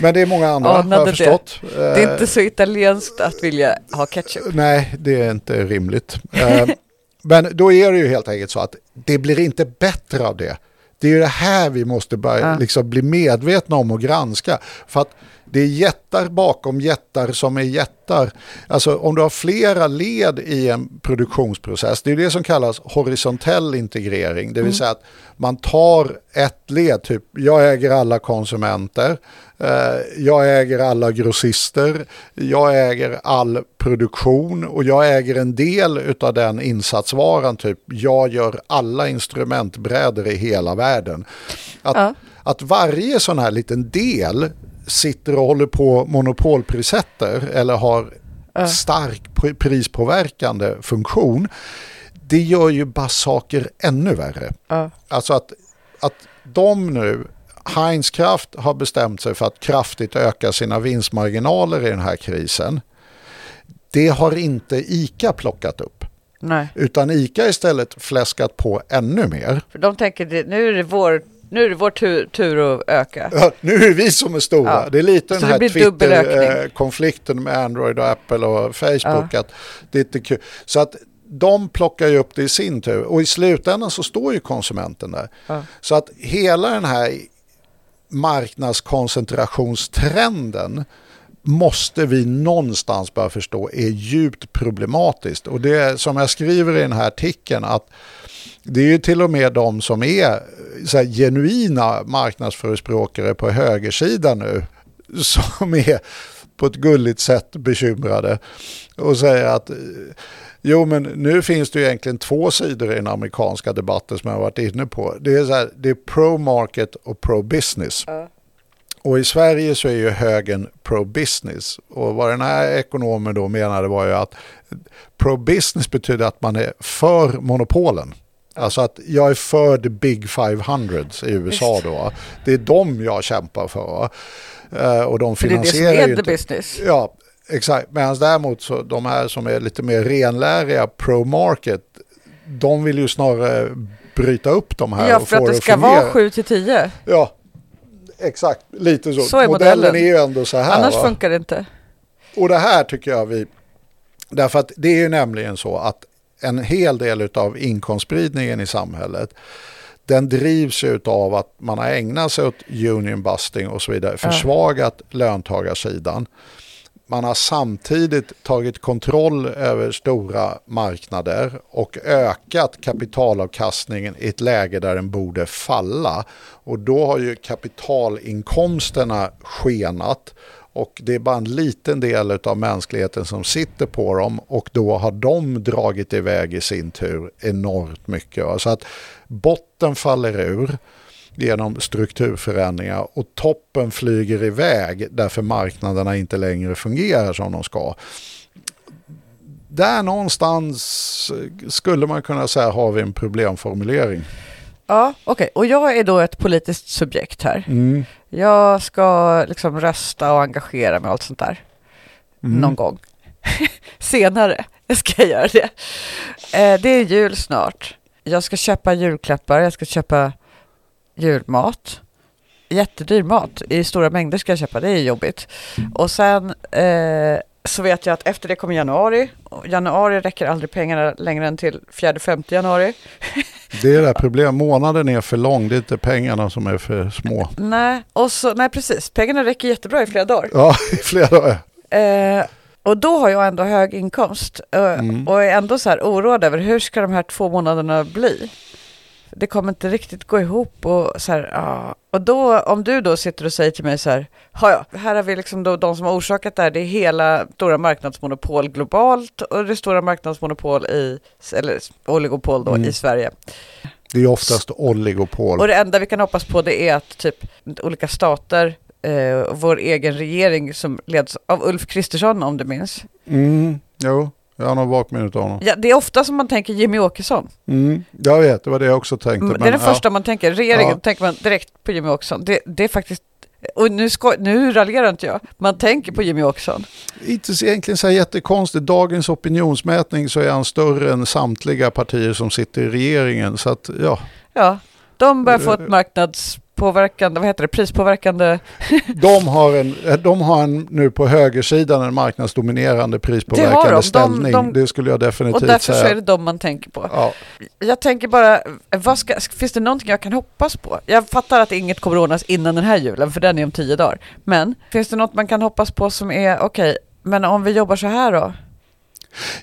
men det är många andra har Anade jag det. förstått. Det är Eh, inte så italienskt att vilja ha ketchup. Nej, det är inte rimligt. Eh, men då är det ju helt enkelt så att det blir inte bättre av det. Det är ju det här vi måste börja Ja. liksom bli medvetna om och granska. För att det är jättar bakom jättar som är jättar. Alltså om du har flera led i en produktionsprocess, det är det som kallas horisontell integrering. Det vill säga att man tar ett led, typ jag äger alla konsumenter, eh, jag äger alla grossister, jag äger all produktion och jag äger en del av den insatsvaran, typ jag gör alla instrumentbrädor i hela världen. Att, Ja. att varje sån här liten del sitter och håller på monopolprissätter eller har stark pr- prispåverkande funktion, det gör ju bara saker ännu värre. Ja. Alltså att, att de nu, Heinz Kraft har bestämt sig för att kraftigt öka sina vinstmarginaler i den här krisen. Det har inte ICA plockat upp. Nej, Utan ICA istället fläskat på ännu mer. för de tänker det, nu är det vår, nu är det vår tur, tur att öka. Ja, nu är det vi som är stora. Ja. Det är lite Så den här. Twitter-konflikten med Android och Apple och Facebook. Att det är inte kul. Så att de plockar ju upp det i sin tur. Och i slutändan så står ju konsumenten där. Ja. Så att hela den här marknadskoncentrationstrenden måste vi någonstans börja förstå är djupt problematiskt. Och det är som jag skriver i den här artikeln att det är ju till och med de som är här, genuina marknadsförespråkare på högersidan nu som är på ett gulligt sätt bekymrade och säger att jo men nu finns det ju egentligen två sidor i den amerikanska debatten som jag har varit inne på. Det är, så här, det är pro-market och pro-business. Och i Sverige så är ju högern pro-business. Och vad den här ekonomen då menade var ju att pro-business betyder att man är för monopolen. Alltså att jag är för the big 500 i USA då. Det är de jag kämpar för. Eh, Och de För det är det som finansierar är the business. Ja, exakt. Medan däremot så de här som är lite mer renläriga pro-market, de vill ju snarare bryta upp de här Ja, för att det ska fungera. vara 7 till 10. Ja, exakt. Lite så. Så är modellen. modellen. är ju ändå så här. Annars va? funkar det inte. Och det här tycker jag vi... Därför att det är ju nämligen så att en hel del av inkomstspridningen i samhället den drivs av att man har ägnat sig åt union busting och så vidare, försvagat löntagarsidan. Man har samtidigt tagit kontroll över stora marknader och ökat kapitalavkastningen i ett läge där den borde falla. Och då har ju kapitalinkomsterna skenat och det är bara en liten del av mänskligheten som sitter på dem och då har de dragit iväg i sin tur enormt mycket. Så att botten faller ur genom strukturförändringar och toppen flyger iväg därför marknaderna inte längre fungerar som de ska. Där någonstans skulle man kunna säga har vi en problemformulering. Ja, okej. Och jag är då ett politiskt subjekt här. Mm. Jag ska liksom rösta och engagera mig och allt sånt där. Mm. Någon gång. senare ska jag göra det. Eh, det är jul snart. Jag ska köpa julklappar, jag ska köpa julmat. Jättedyr mat i stora mängder ska jag köpa, det är jobbigt. Och sen eh, så vet jag att efter det kommer januari. Januari räcker aldrig pengarna längre än till 4-5 januari. Det är det problemet, månaden är för lång, det är inte pengarna som är för små. Nej, och så, nej precis, pengarna räcker jättebra i flera dagar. Ja, i flera dagar. Eh, och då har jag ändå hög inkomst eh, Mm. och är ändå så här oroad över hur ska de här två månaderna bli? Det kommer inte riktigt gå ihop och så här, ja. Och då, om du då sitter och säger till mig så här, "Ja, här har vi liksom då de som har orsakat det här, det är hela stora marknadsmonopol globalt och det stora marknadsmonopol i, eller oligopol då Mm. i Sverige. Det är oftast oligopol. Och det enda vi kan hoppas på det är att typ olika stater, eh, vår egen regering som leds av Ulf Kristersson om du minns. Mm, jo, jag har nog vagt minne av honom. Ja, det är ofta som man tänker Jimmy Åkesson. Mm, jag vet, det var det jag också tänkte. Mm, det är men, det ja. första man tänker. Regeringen Ja. tänker man direkt på Jimmy Åkesson. Det, det är faktiskt, och nu, ska, nu raljerar inte jag, man tänker på Jimmy Åkesson. Inte så egentligen så här jättekonstigt. Dagens opinionsmätning så är han större än samtliga partier som sitter i regeringen. Så att ja, Ja, de börjar få Eh. ett marknadspåverkande, vad heter det, prispåverkande. de har, en, de har en, nu på högersidan en marknadsdominerande prispåverkande de. ställning. de- det skulle jag Och definitivt därför så säga. är det de man tänker på. Ja. Jag tänker bara, ska, finns det någonting jag kan hoppas på? Jag fattar att inget kommer ordnas innan den här julen, för den är om tio dagar. Men finns det något man kan hoppas på som är, okej, men om vi jobbar så här då?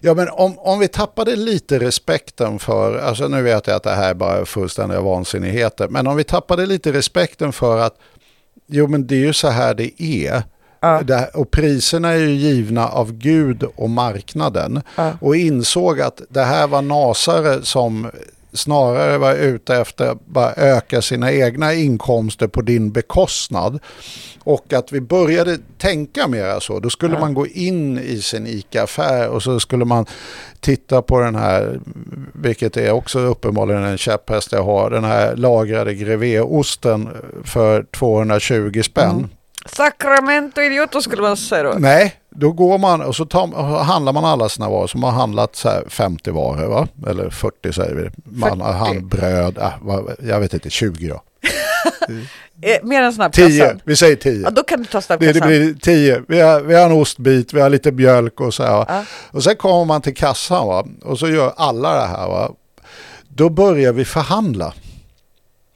Ja, men om, om vi tappade lite respekten för, alltså nu vet jag att det här är bara fullständiga vansinnigheter, men om vi tappade lite respekten för att, jo men det är ju så här det är. Ja. Det och priserna är ju givna av Gud och marknaden. Ja. Och insåg att det här var nasare som snarare var ute efter att bara öka sina egna inkomster på din bekostnad. Och att vi började tänka mer så. Då skulle man gå in i sin ICA-affär och så skulle man titta på den här, vilket är också uppenbarligen en käpphäst jag har, den här lagrade grevéosten för 220 spänn. Mm. Sacramento idioto skulle man säga då. Nej, då går man och så tar, och handlar man alla sina varor som har handlat så här 50 varor va? Eller 40 säger vi. Man har 40. handbröd, äh, jag vet inte, 20 då. Eh, mer än 10, snabbkassan. vi säger 10. Ja, då kan du ta snabbkassan. det blir 10. Vi har, vi har en ostbit, vi har lite mjölk och så här. Ja. Och sen kommer man till kassan va? och så gör alla det här. Va? Då börjar vi förhandla.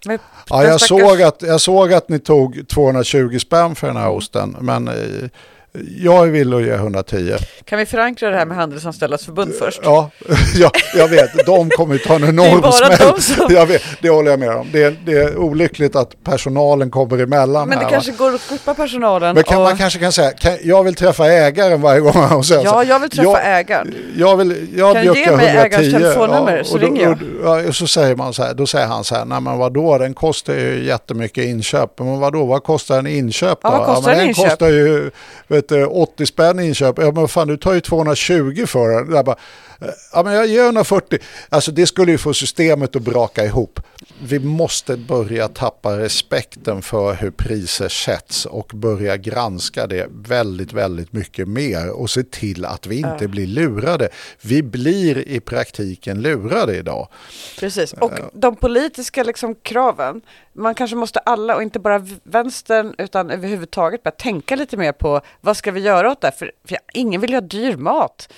Men Ja, jag, stackars- såg att, jag såg att ni tog 220 spänn för den här osten, men eh, jag är villig att ge 110. Kan vi förankra det här med Handelsanställdas förbund först? Ja, ja, jag vet. De kommer ju ta en enorm bara smäll. de som- Jag vet, det håller jag med om. Det är, det är olyckligt att personalen kommer emellan Men det här. kanske va? går att klippa personalen. Men kan, och... man kanske kan säga, kan, jag vill träffa ägaren varje gång. Och säga så Ja, jag vill träffa jag, ägaren. Jag vill, jag Kan du ge mig 110. ägarens telefonnummer så och då, ringer jag. Och, ja, och så säger man så här, då säger han så här, nej men vadå, den kostar ju jättemycket inköp. Men vadå, vad kostar en inköp då? Ja, vad kostar men en den inköp? kostar ju vet 80 eh, spänn inköp. Ja men fan, du tar ju 220 för den. Jag bara, Ja, men jag ger 140. Alltså det skulle ju få systemet att braka ihop. Vi måste börja tappa respekten för hur priser sätts och börja granska det väldigt, väldigt mycket mer och se till att vi inte blir lurade. Vi blir i praktiken lurade idag. Precis, och de politiska liksom, kraven, man kanske måste alla och inte bara vänstern utan överhuvudtaget börja tänka lite mer på vad ska vi göra åt det? För, för ingen vill ju ha dyr mat.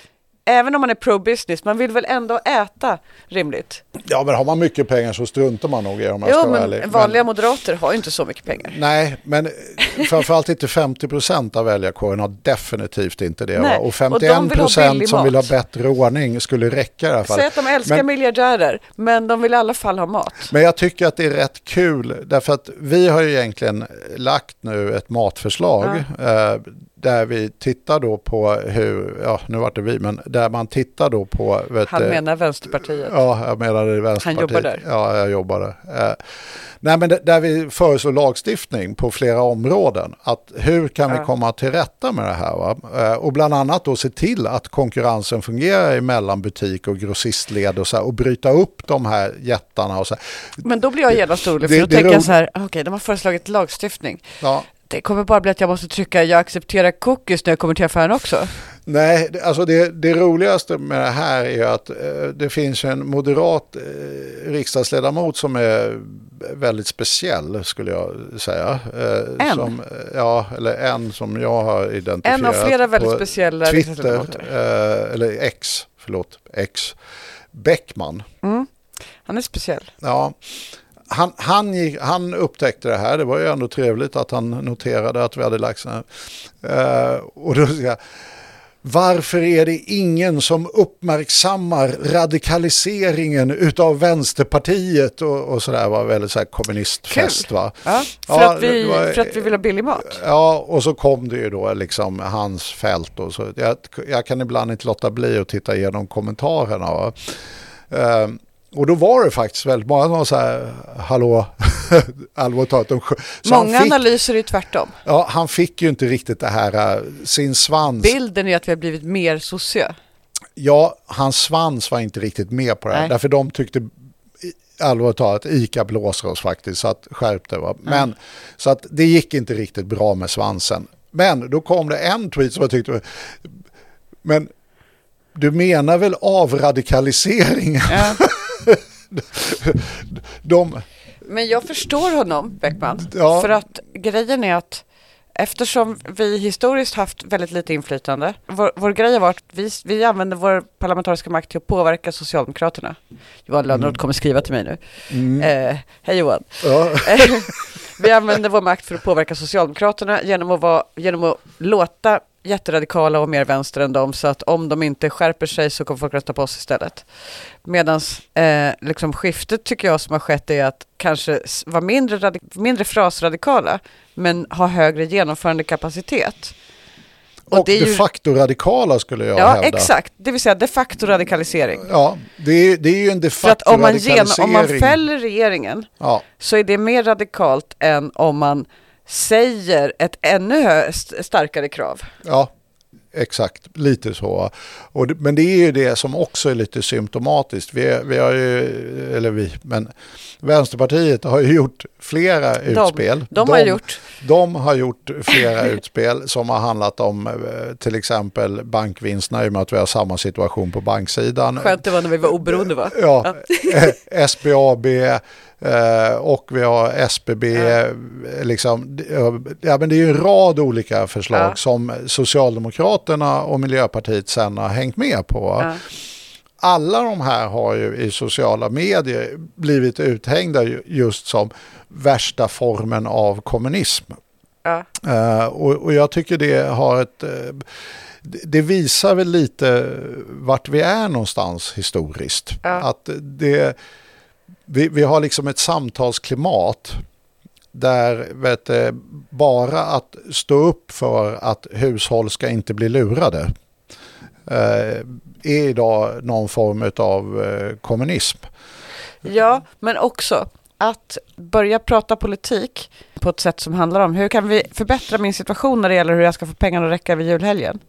Även om man är pro-business, man vill väl ändå äta rimligt? Ja, men har man mycket pengar så struntar man nog i om jag ska Jo, vara ärlig. men vanliga moderater har ju inte så mycket pengar. Nej, men framförallt inte 50% av väljarkåren har definitivt inte det. Nej? Och och de vill ha 51% billig som vill ha bättre ordning skulle räcka i alla fall. Säg att de älskar Men- miljardärer, men de vill i alla fall ha mat. Men jag tycker att det är rätt kul därför att vi har ju egentligen lagt nu ett matförslag eh, där vi tittar då på hur, ja nu vart det vi, men där man tittar då på... Han menar Vänsterpartiet. Ja, jag menade Vänsterpartiet. jobbar där. Ja, jag jobbar där. Eh, nej, men där vi föreslår lagstiftning på flera områden. Att hur kan vi Ja. komma till rätta med det här? Va? Eh, och bland annat då se till att konkurrensen fungerar mellan butik och grossistled och, så här, och bryta upp de här jättarna. Och så här. Men då blir jag genast orolig, för Det- då tänker jag så här, okej, de har föreslagit lagstiftning. Ja. Det kommer bara bli att jag måste trycka jag accepterar cookies när jag kommer till affären också. Nej, alltså det, det roligaste med det här är att eh, det finns en moderat eh, riksdagsledamot som är väldigt speciell skulle jag säga. Eh, En? Som, ja, eller en som jag har identifierat. En av flera väldigt speciella Twitter, riksdagsledamöter. eller X, förlåt, X. Bäckman. Mm. Han är speciell. Ja, han, han, gick, han upptäckte det här. Det var ju ändå trevligt att han noterade att vi hade lagt såna här. Eh, och då säger jag, varför är det ingen som uppmärksammar radikaliseringen utav Vänsterpartiet och, och sådär var väldigt så här kommunistfest va? Ja, för, Ja, att vi, var- för att vi vill ha billig mat. Ja, och så kom det ju då liksom hans fält och så. Jag, jag kan ibland inte låta bli att titta igenom kommentarerna. Va? Ehm, och då var det faktiskt väldigt många som var så här, hallå, allvarligt talat. de Många fick, analyser är tvärtom. ja, han fick ju inte riktigt det här, äh, sin svans. Bilden är att vi har blivit mer socia. Ja, hans svans var inte riktigt med på det här. Nej. Därför de tyckte allvarligt talat, ICA blåser oss faktiskt. Så att skärp det. Va? Men, Så att det gick inte riktigt bra med svansen. Men då kom det en tweet som jag tyckte, men du menar väl avradikalisering? Ja. De, Men jag förstår honom, Beckman. Ja. För att grejen är att eftersom vi historiskt haft väldigt lite inflytande. Vår, vår grej har varit att vi, vi använder vår parlamentariska makt till att påverka Socialdemokraterna. Johan Lönnroth kommer skriva till mig nu. Eh, Hej Johan. ja, Vi använder vår makt för att påverka Socialdemokraterna genom att, vara, genom att låta jätteradikala och mer vänster än dem så att om de inte skärper sig så kommer folk rösta på oss istället. Medan eh, liksom skiftet tycker jag som har skett är att kanske vara mindre, mindre frasradikala men ha högre genomförandekapacitet. och, det är de ju- facto radikala skulle jag Ja, hävda. exakt. Det vill säga de facto radikalisering. Ja, det är, det är ju en de För att facto om man, gen, radikalisering. om man fäller regeringen ja, så är det mer radikalt än om man säger ett ännu starkare krav. Ja, exakt. Lite så. Och men det är ju det som också är lite symptomatiskt. Vi, vi har ju, eller vi, men Vänsterpartiet har ju gjort flera utspel. de har gjort. De har gjort flera utspel som har handlat om eh, till exempel bankvinsterna i och med att vi har samma situation på banksidan. Skönt det var när vi var oberoende va? Ja, eh, SBAB eh, och vi har SBB. eh, Liksom, ja, men det är ju en rad olika förslag Ja. som Socialdemokraterna och Miljöpartiet sen har hängt med på. Ja. Alla de här har ju i sociala medier blivit uthängda ju- just som värsta formen av kommunism. Ja. Eh, och, och jag tycker det har ett... det- det visar väl lite vart vi är någonstans historiskt. Ja. Att det, vi, vi har liksom ett samtalsklimat där vet, du, bara att stå upp för att hushåll ska inte bli lurade eh, är idag någon form av eh, kommunism. ja, men också att börja prata politik på ett sätt som handlar om hur kan vi förbättra min situation när det gäller hur jag ska få pengarna att räcka över julhelgen.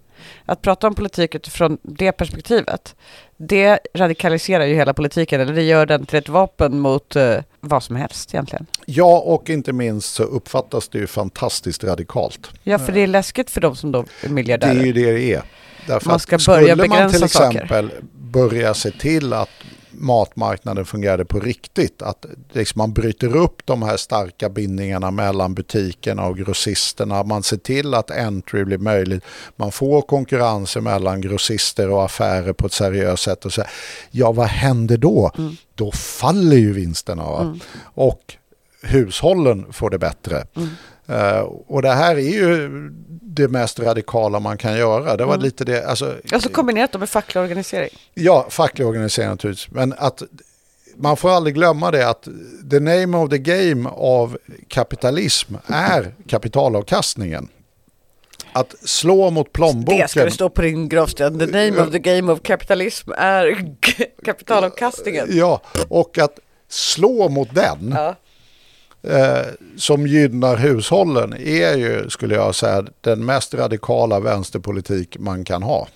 Att prata om politik utifrån det perspektivet, det radikaliserar ju hela politiken, eller det gör den till ett vapen mot eh, vad som helst egentligen. Ja, och inte minst så uppfattas det ju fantastiskt radikalt. Ja, för det är läskigt för de som då är Det miljardärer. är ju det det är. Därför Man ska börja skulle man begränsa till saker. exempel börja se till att matmarknaden fungerade på riktigt, att liksom man bryter upp de här starka bindningarna mellan butikerna och grossisterna, man ser till att entry blir möjligt, man får konkurrens mellan grossister och affärer på ett seriöst sätt och så ja vad händer då? Mm. Då faller ju vinsterna va? och hushållen får det bättre. Mm. Eh, och det här är ju det mest radikala man kan göra. Det var Mm. lite det, alltså, Alltså kombinerat med facklig organisering. ja, facklig organisering naturligtvis, men att man får aldrig glömma det att the name of the game av kapitalism är kapitalavkastningen. Att slå mot plånboken. Det ska det stå på din gravsten. The name of the game of capitalism är kapitalavkastningen. Ja, och att slå mot den Ja. Eh, som gynnar hushållen är ju, skulle jag säga, den mest radikala vänsterpolitik man kan ha.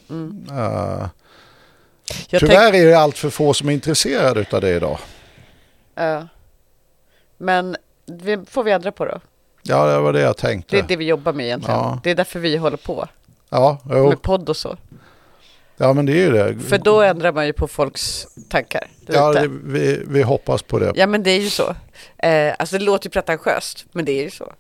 Eh, Jag tyvärr är det allt för få som är intresserade av det idag. Ja. Men det får vi ändra på då. Ja, det var det jag tänkte. Det är det vi jobbar med egentligen. Ja. Det är därför vi håller på Ja, jo. med podd och så. Ja, men det är ju det. För då ändrar man ju på folks tankar. ja, det, vi, vi hoppas på det. ja men det är ju så. Eh, alltså det låter ju pretentiöst, men det är ju så.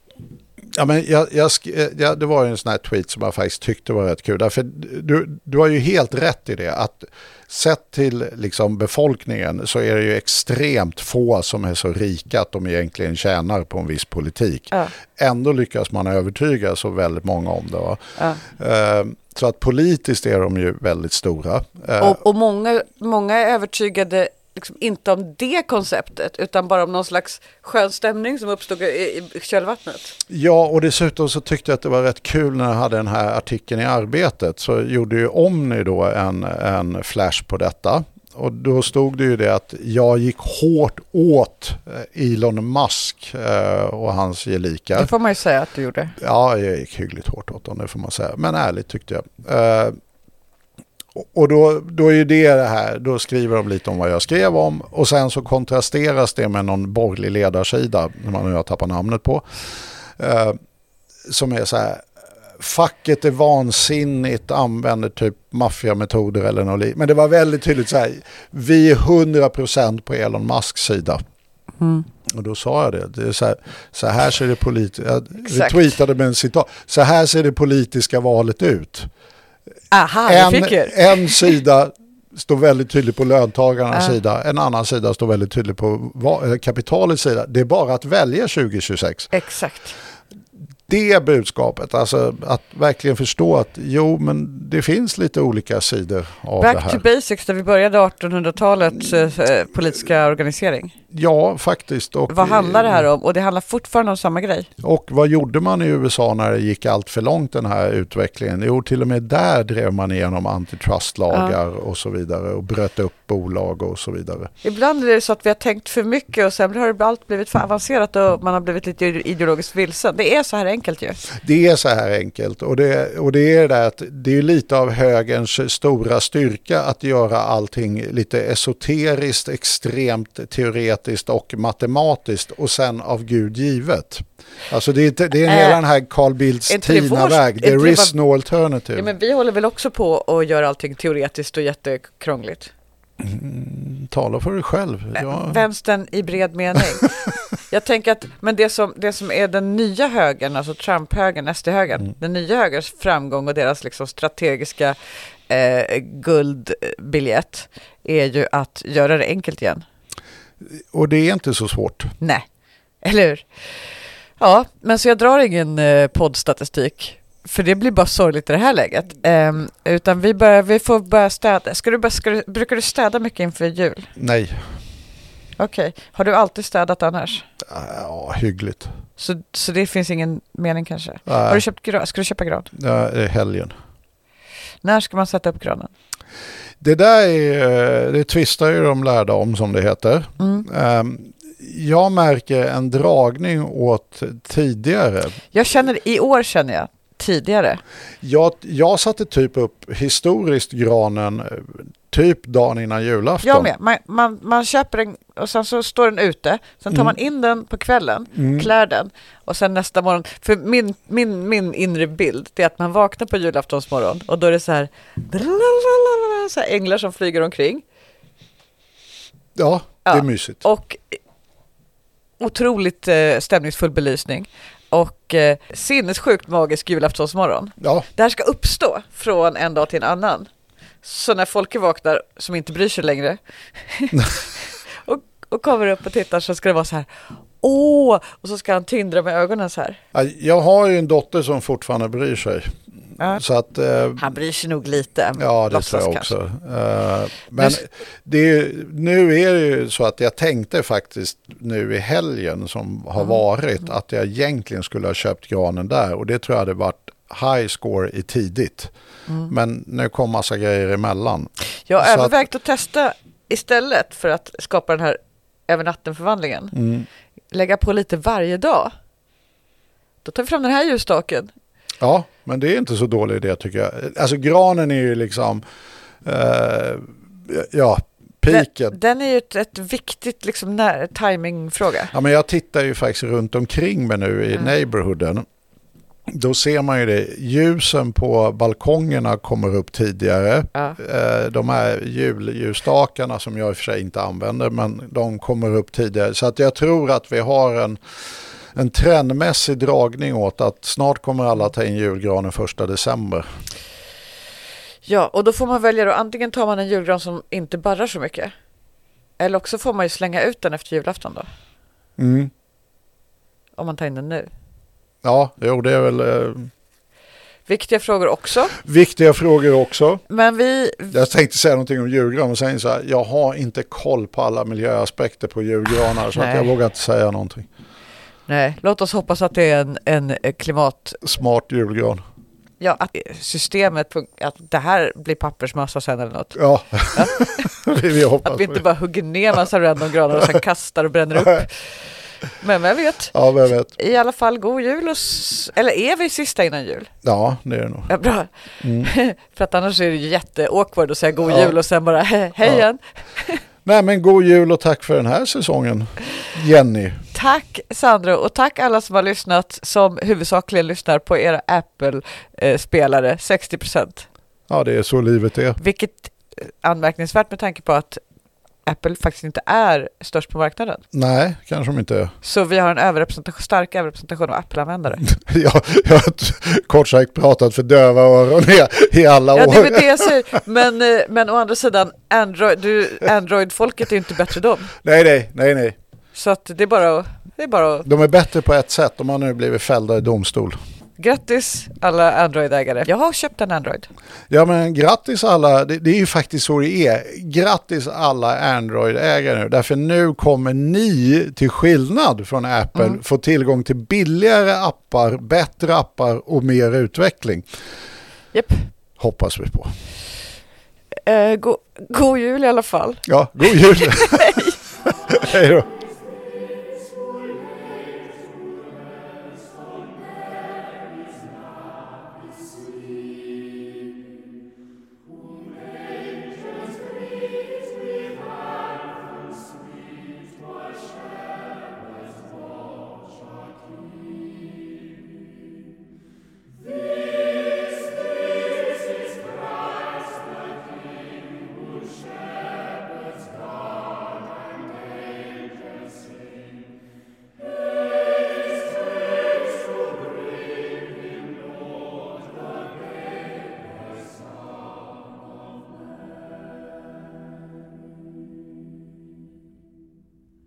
Ja, men jag, jag, eh, ja, det var ju en sån här tweet som jag faktiskt tyckte var rätt kul. Därför du, du har ju helt rätt i det. Att sett till liksom befolkningen så är det ju extremt få som är så rika att de egentligen tjänar på en viss politik. Ja. Ändå lyckas man övertyga så väldigt många om det. Ja. Eh, Så att politiskt är de ju väldigt stora. Eh, Och, och många, många är övertygade liksom inte om det konceptet utan bara om någon slags skön stämning som uppstod i, i kölvattnet. Ja, och dessutom så tyckte jag att det var rätt kul när jag hade den här artikeln i Arbetet. Så gjorde ju Omni då en, en flash på detta. Och då stod det ju det att jag gick hårt åt eh, Elon Musk eh, och hans gelikar. Det får man ju säga att du gjorde. Ja, jag gick hyggligt hårt åt dem, det får man säga. Men ärligt tyckte jag. Och- då, då är det det här, då skriver de lite om vad jag skrev om och sen så kontrasteras det med någon borgerlig ledarsida, när man nu har tappat namnet på, eh, som är så här, facket är vansinnigt, använder typ maffiametoder eller något liknande. Men det var väldigt tydligt så här, vi är 100% på Elon Musks sida. Och då sa jag det, det så, här, så här ser det politiska, jag Exakt. retweetade med en citat, så här ser det politiska valet ut. Aha, En, en sida står väldigt tydligt på löntagarnas Ja. sida, en annan sida står väldigt tydligt på eh, kapitalets sida. Det är bara att välja 2026. Exakt. Det budskapet, alltså att verkligen förstå att jo men det finns lite olika sidor av det Back här. to basics där vi började 1800-talets eh, politiska organisering. Ja, faktiskt. Och, Vad handlar det här om? Och det handlar fortfarande om samma grej. Och vad gjorde man i USA när det gick allt för långt den här utvecklingen? Jo, till och med där drev man igenom antitrustlagar och så vidare och bröt upp bolag och så vidare. Ibland är det så att vi har tänkt för mycket och sen har allt blivit för avancerat och man har blivit lite ideologiskt vilsen. Det är så här enkelt ju. Det är så här enkelt och det, och det är det att det är lite av högerns stora styrka att göra allting lite esoteriskt, extremt teoretiskt och matematiskt och sen av Gud givet. Alltså det är, inte- det är Äh, hela den här Carl Bildts vår- Tina-väg. There is no alternative. Ja, men vi håller väl också på och gör allting teoretiskt och jättekrångligt. Tala för dig själv. Ja. Vänstern i bred mening. Jag tänker att, men det som, det som är den nya högern, alltså Trump-högern, SD-högern, den nya högerns framgång och deras liksom strategiska eh, guldbiljett är ju att göra det enkelt igen. Och det är inte så svårt. Nej, eller hur? Ja, men så jag drar ingen eh, poddstatistik. För det blir bara sorgligt i det här läget. Ehm, utan vi, börjar, vi får börja städa. Ska du, börja- ska du, brukar du städa mycket inför jul? Nej, Okej. Har du alltid städat annars? ja, hyggligt. Så, så det finns ingen mening kanske? Nej. Har du köpt gran? Ska du köpa gran? Ja, det är helgen. När ska man sätta upp granen? Det där är, eh, det tvistar ju de lärda om som det heter. Mm. Ehm, Jag märker en dragning åt tidigare. Jag känner, i år känner jag, tidigare. Jag, jag satte typ upp historiskt granen eh, typ dagen innan julafton. Jag med. Man, man, man köper den och sen så står den ute. Sen tar Mm. man in den på kvällen, Mm. klär den och sen nästa morgon. För min, min, min inre bild det är att man vaknar på julaftonsmorgon och då är det så här, så här änglar som flyger omkring. Ja, det Ja. är mysigt. Och otroligt eh, stämningsfull belysning. Och eh, sinnessjukt magisk julaftonsmorgon. Ja, Det här ska uppstå från en dag till en annan. Så när folk vaknar som inte bryr sig längre och, och kommer upp och tittar så ska det vara så här Åh! Och så ska han tindra med ögonen så här. Ja, jag har ju en dotter som fortfarande bryr sig. Ja. Så att, eh, Han bryr sig nog lite. Ja, det tror jag kanske. också. Eh, men det är, ju- nu är det ju så att jag tänkte faktiskt nu i helgen som har Mm. varit att jag egentligen skulle ha köpt granen där och det tror jag hade varit high score i tidigt. Mm. Men nu kom massa grejer emellan. Jag har Så att- övervägt att testa istället för att skapa den här över natten-förvandlingen. Mm. Lägga på lite varje dag. Då tar vi fram den här ljusstaken. Ja, men det är inte så dålig idé tycker jag. Alltså granen är ju liksom, eh, ja, piken. Den, den är ju ett, ett viktigt liksom, när, timingfråga. Ja, men jag tittar ju faktiskt runt omkring mig nu i Mm. neighborhooden. då ser man ju det. Ljusen på balkongerna kommer upp tidigare. Ja. Eh, De här julljusstakarna som jag i och för sig inte använder, men de kommer upp tidigare. Så att jag tror att vi har en, en trendmässig dragning åt att snart kommer alla ta in julgranen första december. Ja, och då får man välja då. Antingen tar man en julgran som inte barrar så mycket. Eller också får man ju slänga ut den efter julafton då. Mm. Om man tar in den nu. Ja, jo, det är väl eh, Viktiga frågor också. viktiga frågor också. Men vi... Jag tänkte säga någonting om julgran och sen så här, jag har inte koll på alla miljöaspekter på julgranar så jag vågar inte säga någonting. Nej, låt oss hoppas att det är en, en eh, klimat... Smart julgran. Ja, att systemet, att det här blir pappersmassa sen eller något. Ja, vi, vi hoppas Att vi inte bara hugger ner massa random granar och sen kastar och bränner upp. Men vem vet? Ja, vem vet. I alla fall, god jul och... Eller är vi sista innan jul? Ja, det är det nog. Ja, bra. Mm. För att annars är det ju jätteawkward att säga god Ja. jul och sen bara he- hej Ja. igen. Nej, men god jul och tack för den här säsongen, Jenny. Tack Sandro och tack alla som har lyssnat som huvudsakligen lyssnar på era Apple-spelare, 60%. Ja, det är så livet är. Vilket är anmärkningsvärt med tanke på att Apple faktiskt inte är störst på marknaden. Nej, kanske de inte är. Så vi har en överrepresentation, stark överrepresentation av Apple-användare. Jag, jag har kort sagt pratat för döva öron i, i alla Ja, år. det är det jag säger. Men, eh, men å andra sidan, Android, du, Android-folket är inte bättre de. Nej, nej, nej, nej. Så att det är bara att, det är bara att De är bättre på ett sätt. De har nu blivit fällda i domstol. Grattis alla Android-ägare. Jag har köpt en Android. Ja, men grattis alla. Det, det är ju faktiskt så det är. Grattis alla Android-ägare nu. Därför nu kommer ni, till skillnad från Apple, Mm. få tillgång till billigare appar, bättre appar och mer utveckling. Japp. Hoppas vi på. Eh, go, god jul i alla fall. Ja, god jul! Hej då!